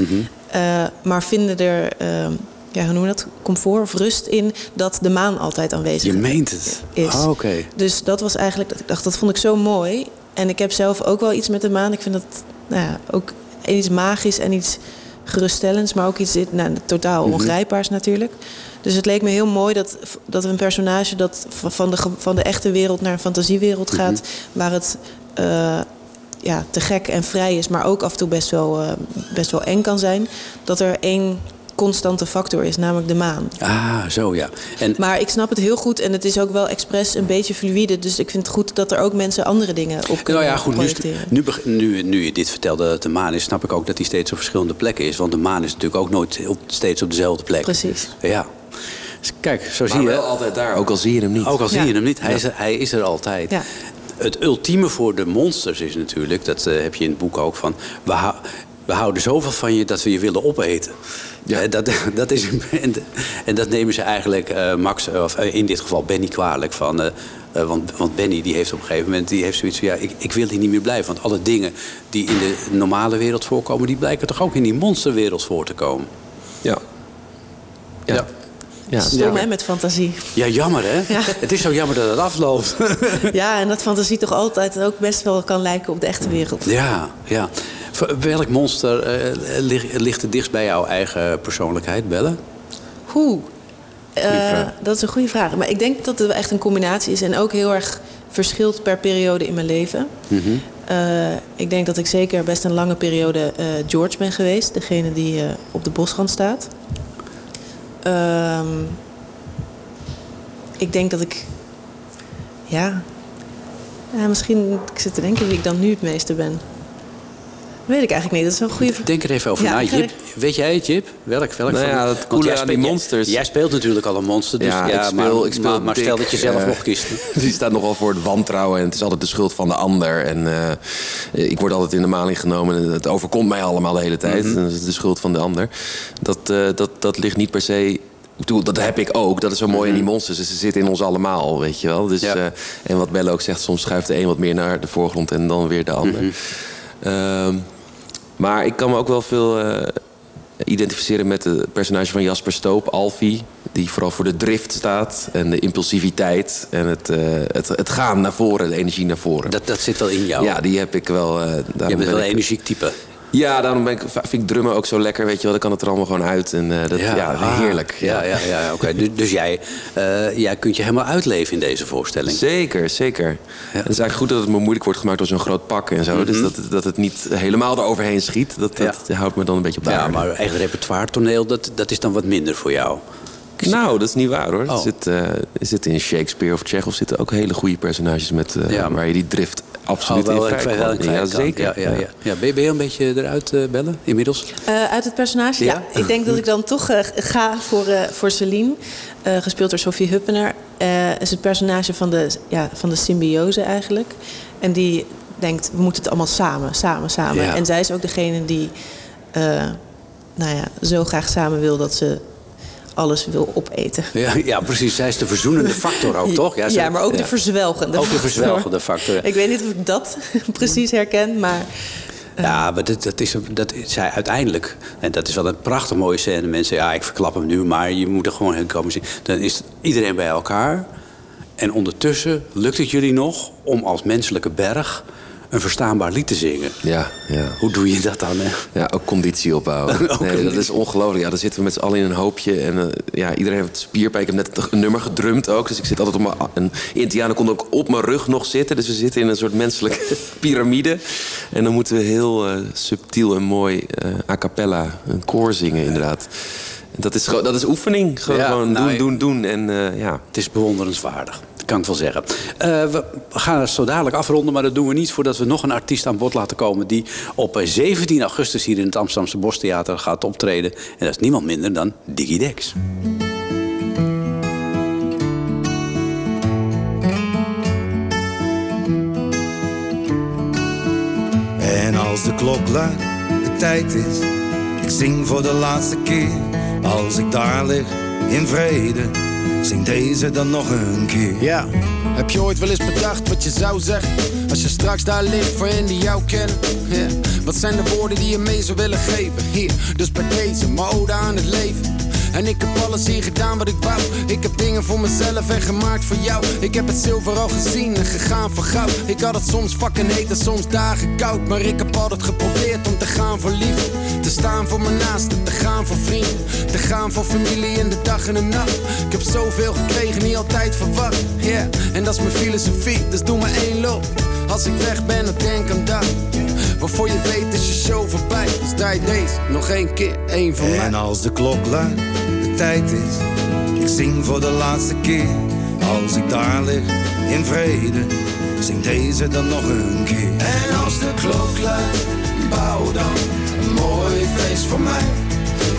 Eh, maar vinden er, ehm, ja, hoe noemen we dat, comfort of rust in dat de maan altijd aanwezig Je meent het. is. Ah, oké. Dus dat was eigenlijk, dat ik dacht, dat vond ik zo mooi. En ik heb zelf ook wel iets met de maan. Ik vind dat nou ja, ook iets magisch en iets geruststellends, maar ook iets nou, totaal ongrijpbaars natuurlijk. Dus het leek me heel mooi dat, dat een personage dat van de, van de echte wereld naar een fantasiewereld gaat, waar het eh, ja, te gek en vrij is, maar ook af en toe best wel, eh, best wel eng kan zijn. Dat er één constante factor is, namelijk de maan. Ah, zo ja. En Maar ik snap het heel goed en het is ook wel expres een beetje fluïde. Dus ik vind het goed dat er ook mensen andere dingen op kunnen Nou ja, goed, nu, projecteren. nu, nu, nu je dit vertelde dat de maan is, snap ik ook dat die steeds op verschillende plekken is. Want de maan is natuurlijk ook nooit op, steeds op dezelfde plek. Precies. Ja. Dus kijk, zo Maar zie je. wel altijd daar, ook al zie je hem niet. Ook al zie Ja. je hem niet, hij, is, er, hij is er altijd. Ja. Het ultieme voor de monsters is natuurlijk, dat eh, heb je in het boek ook van. We, we houden zoveel van je dat we je willen opeten. Ja. Eh, dat, (laughs) dat is, en, en dat nemen ze eigenlijk eh, Max, of eh, in dit geval Benny, kwalijk. Van, want, want Benny die heeft op een gegeven moment die heeft zoiets van... ja, ik, ik wil hier niet meer blijven. Want alle dingen die in de normale wereld voorkomen... die blijken toch ook in die monsterwereld voor te komen. Ja. Ja. Ja. Ja. Stom hè, met fantasie. Ja, jammer hè? Ja. Het is zo jammer dat het afloopt. Ja, en dat fantasie toch altijd ook best wel kan lijken op de echte wereld. Ja, ja. Welk monster eh, ligt, ligt het dichtst bij jouw eigen persoonlijkheid, Belle? Hoe? Eh, dat is een goede vraag. Maar ik denk dat het echt een combinatie is en ook heel erg verschilt per periode in mijn leven. Eh, ik denk dat ik zeker best een lange periode George ben geweest, degene die op de bosrand staat. Ehm, ik denk dat ik. Ja. ja. Misschien. Ik zit te denken wie ik dan nu het meeste ben. Weet ik eigenlijk niet. Dat is een goede vraag. Denk er even over Ja, na. Jip, weet jij het, Jip? Welk, welk Nou van- ja, het want coole jij aan die monsters- Jij, speelt natuurlijk al een monster, dus Ja, ja, ik speel, maar, ik speel maar, maar stel dat je zelf eh, nog kiest. (laughs) Die staat nogal voor het wantrouwen en het is altijd de schuld van de ander. En eh, ik word altijd in de maling genomen en het overkomt mij allemaal de hele tijd. Mhm. En dat is de schuld van de ander. Dat, eh, dat, dat ligt niet per se... Ik bedoel, dat heb ik ook. Dat is zo mooi in die monsters. Dus ze zitten in ons allemaal, weet je wel. Dus, Mhm. Ja. eh, en wat Belle ook zegt, soms schuift de een wat meer naar de voorgrond en dan weer de ander. Mhm. Ehm, maar ik kan me ook wel veel eh, identificeren met het personage van Jasper Stoop, Alfie. Die vooral voor de drift staat en de impulsiviteit en het, eh, het, het gaan naar voren, de energie naar voren. Dat, dat zit wel in jou. Ja, die heb ik wel. eh je bent ben wel een energiek type. Ja, daarom ben ik, vind ik drummen ook zo lekker, weet je wel. Dan kan het er allemaal gewoon uit. En eh, dat, ja, ah, heerlijk. Ja, ja, ja, oké. Dus, dus jij, eh, jij kunt je helemaal uitleven in deze voorstelling. Zeker, zeker. Het is eigenlijk goed dat het me moeilijk wordt gemaakt door zo'n groot pak en zo. Dus dat, het- dat het niet helemaal eroverheen schiet. Dat, dat houdt me dan een beetje op de Ja, aarde. maar echt repertoire toneel, dat, dat is dan wat minder voor jou. Nou, dat is niet waar hoor. Oh. Er, zit, eh, er in Shakespeare of Chekhov zitten ook hele goede personages met, Ja, waar je die drift absoluut Oh, wel in Ja, zeker. Ja, ja, ja. Ja, ben, je, ben je een beetje eruit eh, bellen inmiddels? Eh, uit het personage? Ja. Ja? ik denk dat ik dan toch eh, ga voor, eh, voor Celine. eh, gespeeld door Sophie Huppener. Eh is het personage van de, ja, van de symbiose eigenlijk. En die denkt, we moeten het allemaal samen, samen, samen. Ja. En zij is ook degene die eh, nou ja, zo graag samen wil dat ze alles wil opeten. Ja, ja, precies. Zij is de verzoenende factor ook, (laughs) toch? Ja, ze- maar ook de ja. verzwelgende Ook de verzwelgende factor. Ik weet niet of ik dat (laughs) precies herken, maar... Ja, maar dat, dat is, dat zij uiteindelijk. En dat is wel een prachtig mooie scène. Mensen, ja, ik verklap hem nu, maar je moet er gewoon heen komen zien. Dan is iedereen bij elkaar. En ondertussen lukt het jullie nog om als menselijke berg een verstaanbaar lied te zingen. Ja, ja. Hoe doe je dat dan? Hè? Ja, ook conditie opbouwen. (laughs) Ook nee, dat is ongelooflijk. Ja, dan zitten we met z'n allen in een hoopje. En eh, ja, iedereen heeft spierpijn. Ik heb net een nummer gedrumd ook. Dus ik zit altijd op mijn... Een Indianen kon ook op mijn rug nog zitten. Dus we zitten in een soort menselijke (laughs) piramide. En dan moeten we heel eh, subtiel en mooi eh, a cappella een koor zingen inderdaad. Dat is, dat is oefening. Gewoon, Ja, gewoon nou, doen, doen, doen. En ja, Het is bewonderenswaardig. Kan ik wel zeggen. Eh, we gaan het zo dadelijk afronden, maar dat doen we niet voordat we nog een artiest aan bod laten komen. die op eh, 17 augustus hier in het Amsterdamse Bostheater gaat optreden. En dat is niemand minder dan Diggy Dex. En als de klok luidt, de tijd is, ik zing voor de laatste keer. Als ik daar lig, in vrede, zing deze dan nog een keer. Ja, heb je ooit wel eens bedacht wat je zou zeggen? Als je straks daar ligt voor hen die jou kennen. Ja. Wat zijn de woorden die je mee zou willen geven? Hier, dus bij deze, mijn ode aan het leven. En ik heb alles hier gedaan wat ik wou. Ik heb dingen voor mezelf en gemaakt voor jou. Ik heb het zilver al gezien en gegaan voor goud. Ik had het soms fucking heet en soms dagen koud. Maar ik heb altijd geprobeerd om te gaan voor liefde. Te staan voor mijn naasten, te gaan voor vrienden. Te gaan voor familie in de dag en de nacht. Ik heb zoveel gekregen, niet altijd verwacht. Yeah, en dat is mijn filosofie, dus doe maar één loop. Als ik weg ben, dan denk aan dat. Waarvoor je weet is je show voorbij. Dus draai deze nog één keer, één van mij. En als de klok luidt, de tijd is. Ik zing voor de laatste keer. Als ik daar lig, in vrede. Zing deze dan nog een keer. En als de klok luidt, bouw dan een mooi feest voor mij.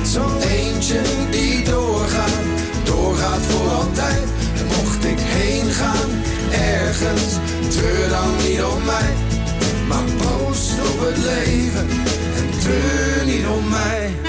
Zo'n eentje die doorgaat, doorgaat voor altijd. En mocht ik heen gaan, ergens, treur dan niet om mij. Maar proost op het leven en treur niet om mij.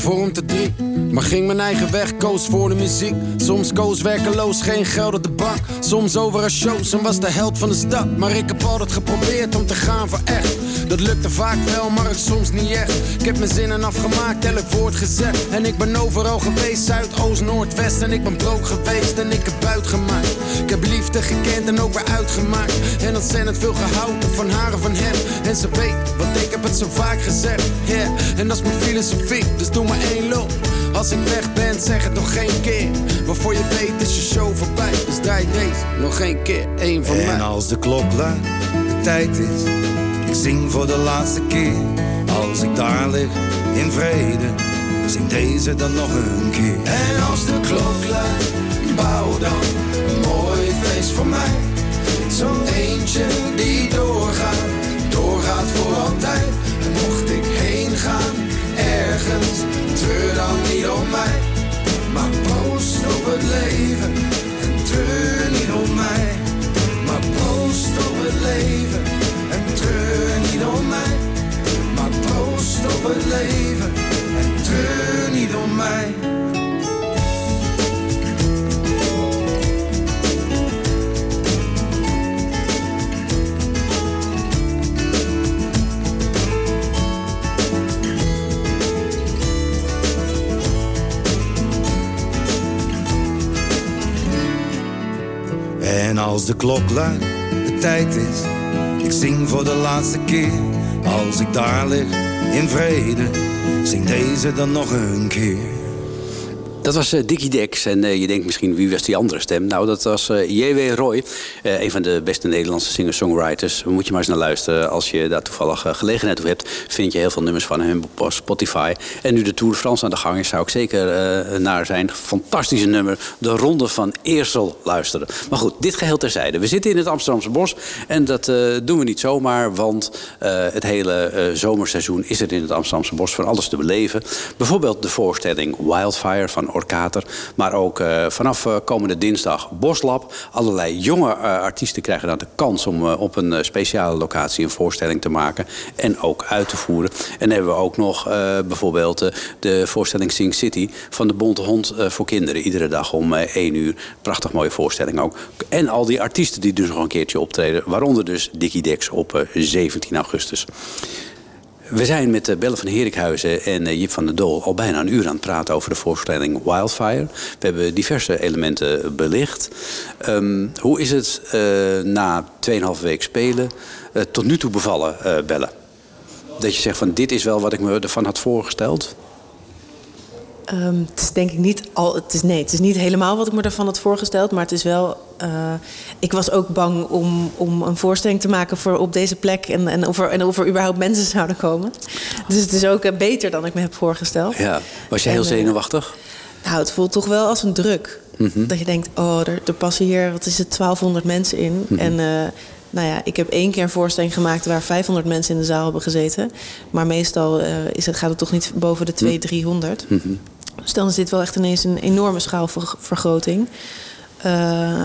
Gevormd te drie. Maar ging mijn eigen weg, koos voor de muziek. Soms koos werkeloos, geen geld op de bank. Soms over een shows en was de held van de stad. Maar ik heb altijd geprobeerd om te gaan voor echt. Dat lukte vaak wel, maar het soms niet echt. Ik heb mijn zinnen afgemaakt, elk woord gezegd. En ik ben overal geweest, Zuid, Oost, Noord, West. En ik ben brood geweest en ik heb buit gemaakt. Ik heb liefde gekend en ook weer uitgemaakt. En ontzettend veel gehouden van haar en van hem. En ze weet, want ik heb het zo vaak gezegd. Yeah, en dat is mijn filosofie, dus doe maar één loop. Als ik weg ben, zeg het nog geen keer. Waarvoor je weet is je show voorbij. Dus draai deze nog één keer, één van mij. En als de klok luidt, de tijd is. Ik zing voor de laatste keer. Als ik daar lig, in vrede. Zing deze dan nog een keer. En als de klok luidt, bouw dan een mooi feest voor mij. Zo'n eentje die doorgaat, doorgaat voor altijd. Mocht ik heen gaan, ergens, treur dan niet om mij. Maar proost op het leven en treur niet om mij. Maar proost op het leven en treur niet om mij. Maar proost op het leven en treur niet om mij. En als de klok luidt, de tijd is. Ik zing voor de laatste keer. Als ik daar lig, in vrede. Zing deze dan nog een keer. Dat was eh, Dickie Dex. En eh, je denkt misschien, wie was die andere stem? Nou, dat was eh, J.W. Roy. een van de beste Nederlandse singer-songwriters. Moet je maar eens naar luisteren. Als je daar toevallig gelegenheid toe hebt... vind je heel veel nummers van hem op Spotify. En nu de Tour de France aan de gang is... zou ik zeker naar zijn fantastische nummer... De Ronde van Eersel luisteren. Maar goed, dit geheel terzijde. We zitten in het Amsterdamse bos. En dat doen we niet zomaar. Want het hele zomerseizoen is er in het Amsterdamse bos... van alles te beleven. Bijvoorbeeld de voorstelling Wildfire van Orkater. Maar ook eh, vanaf eh, komende dinsdag Boslab. Allerlei jonge eh, artiesten krijgen dan de kans om op een speciale locatie een voorstelling te maken. En ook uit te voeren. En hebben we ook nog bijvoorbeeld de voorstelling Sing City van de Bonte Hond voor kinderen. Iedere dag om eh, 1 uur. Prachtig mooie voorstelling ook. En al die artiesten die dus nog een keertje optreden. Waaronder dus Dickie Dex op eh, 17 augustus. We zijn met Belle van Herikhuizen en eh, Jip van der Dool al bijna een uur aan het praten over de voorstelling Wildfire. We hebben diverse elementen belicht. Ehm, hoe is het eh, na 2,5 week spelen eh, tot nu toe bevallen, eh, Belle? Dat je zegt van dit is wel wat ik me ervan had voorgesteld. Ehm, het is denk ik niet al. Het is, nee, het is niet helemaal wat ik me ervan had voorgesteld. Maar het is wel. Eh, ik was ook bang om, om een voorstelling te maken voor op deze plek. En, en, of er, en of er überhaupt mensen (laughs) zouden komen. Dus het is ook eh, beter dan ik me heb voorgesteld. Ja. Was je heel En, eh, zenuwachtig? Nou, het voelt toch wel als een druk. Mhm. Dat je denkt, oh, er, er passen hier, wat is het, 1200 mensen in. Mhm. En nou ja, ik heb één keer een voorstelling gemaakt waar 500 mensen in de zaal hebben gezeten. Maar meestal is het, gaat het toch niet boven de 200, 300. Mhm. Dus dan is dit wel echt ineens een enorme schaalvergroting. Eh,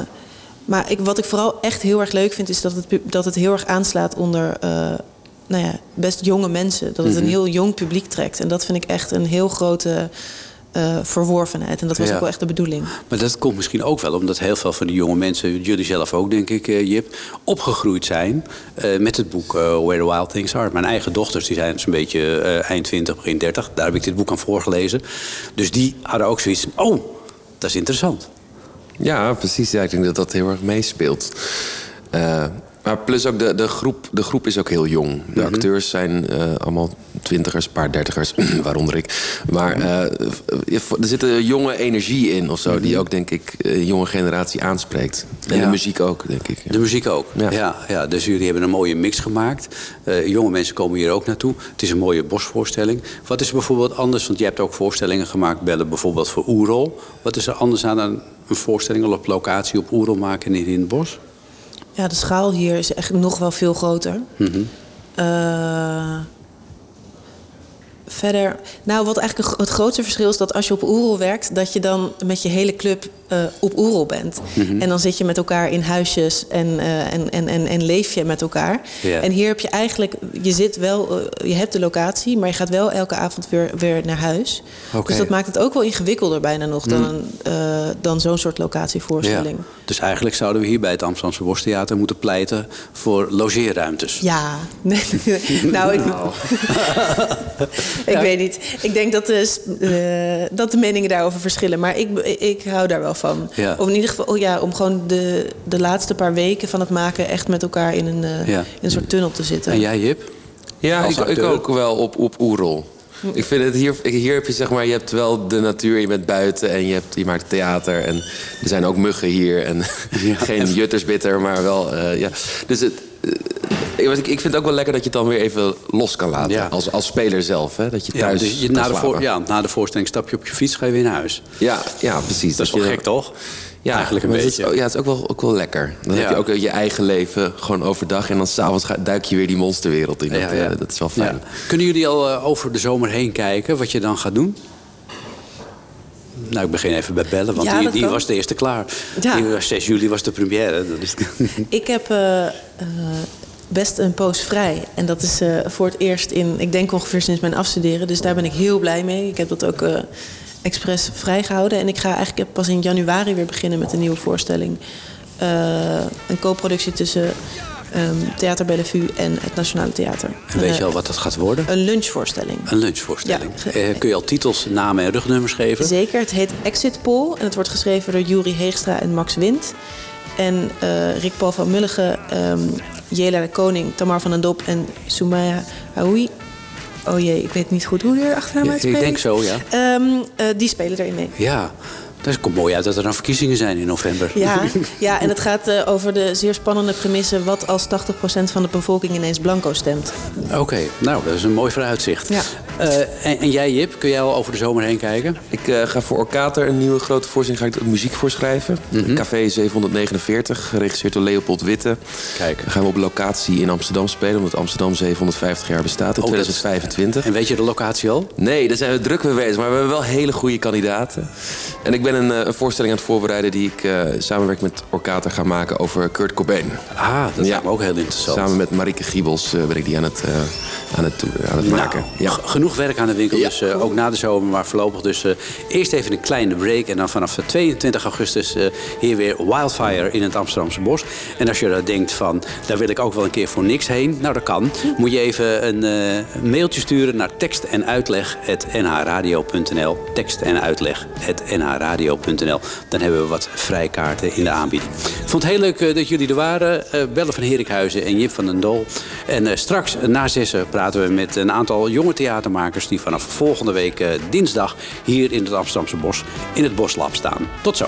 maar ik, wat ik vooral echt heel erg leuk vind, is dat het, dat het heel erg aanslaat onder eh, nou ja, best jonge mensen. Dat het een Mhm. heel jong publiek trekt. En dat vind ik echt een heel grote eh, verworvenheid. En dat was Ja. ook wel echt de bedoeling. Maar dat komt misschien ook wel omdat heel veel van die jonge mensen, jullie zelf ook denk ik, eh, Jip, opgegroeid zijn met het boek Where the Wild Things Are. Mijn eigen dochters die zijn zo'n beetje eind 20, begin 30. Daar heb ik dit boek aan voorgelezen. Dus die hadden ook zoiets van, oh, dat is interessant. Ja, precies. Ik denk dat dat heel erg meespeelt. Eh, maar plus ook de, de, groep, de groep is ook heel jong. De Mhm. acteurs zijn eh, allemaal twintigers, paar dertigers, (clears throat) waaronder ik. Maar Mhm. eh, er zit een jonge energie in of zo... die ook, denk ik, een jonge generatie aanspreekt. En Ja. de muziek ook, denk ik. De muziek ook. Ja. Ja. Ja, dus jullie hebben een mooie mix gemaakt. Eh, jonge mensen komen hier ook naartoe. Het is een mooie bosvoorstelling. Wat is er bijvoorbeeld anders? Want je hebt ook voorstellingen gemaakt, bellen bijvoorbeeld voor Oerol. Wat is er anders aan een, een voorstelling op locatie op Oerol maken in, in het bos? Ja, de schaal hier is echt nog wel veel groter. Mhm. Eh, verder, nou wat eigenlijk het grootste verschil is dat als je op Oerol werkt, dat je dan met je hele club eh, op Oerol bent. Mhm. En dan zit je met elkaar in huisjes en, eh, en, en, en, en leef je met elkaar. En hier heb je eigenlijk, je zit wel, eh, je hebt de locatie, maar je gaat wel elke avond weer, weer naar huis. Dus dat maakt het ook wel ingewikkelder bijna nog dan, eh, dan zo'n soort locatievoorstelling. Ja. Dus eigenlijk zouden we hier bij het Amsterdamse Bostheater moeten pleiten voor logeerruimtes. Ja, (laughs) nou, ik, (laughs) (laughs) ik weet niet. Ik denk dat de, eh, dat de meningen daarover verschillen. Maar ik, ik hou daar wel van. Ja. Of in ieder geval, oh ja, om gewoon de, de laatste paar weken van het maken... echt met elkaar in een, eh, Ja. in een soort tunnel te zitten. En jij, Jip? Ja, ik, ik ook wel op, op Oerol. Ik vind het hier, hier heb je zeg maar, je hebt wel de natuur, je bent buiten en je, hebt, je maakt theater. En er zijn ook muggen hier en (laughs) geen juttersbitter, maar wel, eh, ja. Dus het, eh, ik, ik vind het ook wel lekker dat je het dan weer even los kan laten. Ja. Als, als speler zelf, hè? dat je Ja, thuis dus je, na, de voor, ja, na de voorstelling stap je op je fiets, ga je weer naar huis. Ja, ja, precies. Dat is wel je- gek, toch? Ja, Eigenlijk een maar het is- beetje. oh, ja, het is ook wel, ook wel lekker. Dan Ja. heb je ook je eigen leven gewoon overdag. En dan s'avonds ga- duik je weer die monsterwereld in. Dat, Ja, eh, dat is wel fijn. Ja. Kunnen jullie al eh, over de zomer heen kijken wat je dan gaat doen? Nou, ik begin even bij bellen, want Ja, die, die was de eerste klaar. Ja. Die was 6 juli was de première. Dat is... (laughs) Ik heb eh, eh, best een poos vrij. En dat is eh, voor het eerst in, ik denk ongeveer sinds mijn afstuderen. Dus daar ben ik heel blij mee. Ik heb dat ook eh expres vrijgehouden. En ik ga eigenlijk pas in januari weer beginnen met een nieuwe voorstelling. Eh, een co-productie tussen ehm, Theater Bellevue en het Nationale Theater. En weet je al wat dat gaat worden? Een lunchvoorstelling. Een lunchvoorstelling. Ja. Eh, kun je al titels, namen en rugnummers geven? Zeker, het heet Exit Poll en het wordt geschreven door Juri Heegstra en Max Wind. En eh, Rick Paul van Mulligen, ehm Jela de Koning, Tamar van den Dop en Soumaya Haoui. Oh jee, ik weet niet goed hoe die er achternaam Ja, ik denk zo, ja. Ehm, eh, die spelen erin mee. Ja, dat komt mooi uit dat er dan verkiezingen zijn in november. Ja, (laughs) ja, en het gaat eh, over de zeer spannende premisse... wat als 80% van de bevolking ineens blanco stemt. Oké, nou, dat is een mooi vooruitzicht. Ja. Eh, en, en jij, Jip, kun jij al over de zomer heen kijken? Ik eh, ga voor Orkater een nieuwe grote voorstelling ga ik muziek voorschrijven. Mhm. Café 749, geregisseerd door Leopold Witte. Kijk. Dan gaan we op locatie in Amsterdam spelen, omdat Amsterdam 750 jaar bestaat in Oh, dat is- 2025. En weet je de locatie al? Nee, daar zijn we druk mee bezig, maar we hebben wel hele goede kandidaten. En ik ben een, eh, een voorstelling aan het voorbereiden die ik eh samenwerking met Orkater ga maken over Kurt Cobain. Ah, dat Ja. me ook heel interessant. Samen met Marieke Giebels ben ik die aan het, aan het, aan het maken. Nou, Ja. Genoeg werk aan de winkel, Ja. dus eh, ook na de zomer, maar voorlopig dus eh, eerst even een kleine break. En dan vanaf de 22 augustus eh, hier weer Wildfire in het Amsterdamse Bos. En als je dan denkt van, daar wil ik ook wel een keer voor niks heen. Nou, dat kan. Moet je even een mailtje sturen naar tekst en uitleg nhradio.nl. Tekst en uitleg nhradio.nl. Dan hebben we wat vrijkaarten in de aanbieding. Ik vond het heel leuk dat jullie er waren. Eh Belle van Herikhuizen en Jip van den Dol. En straks na zessen praten we met een aantal jonge die vanaf volgende week eh, dinsdag hier in het Amsterdamse Bos in het Boslab staan. Tot zo.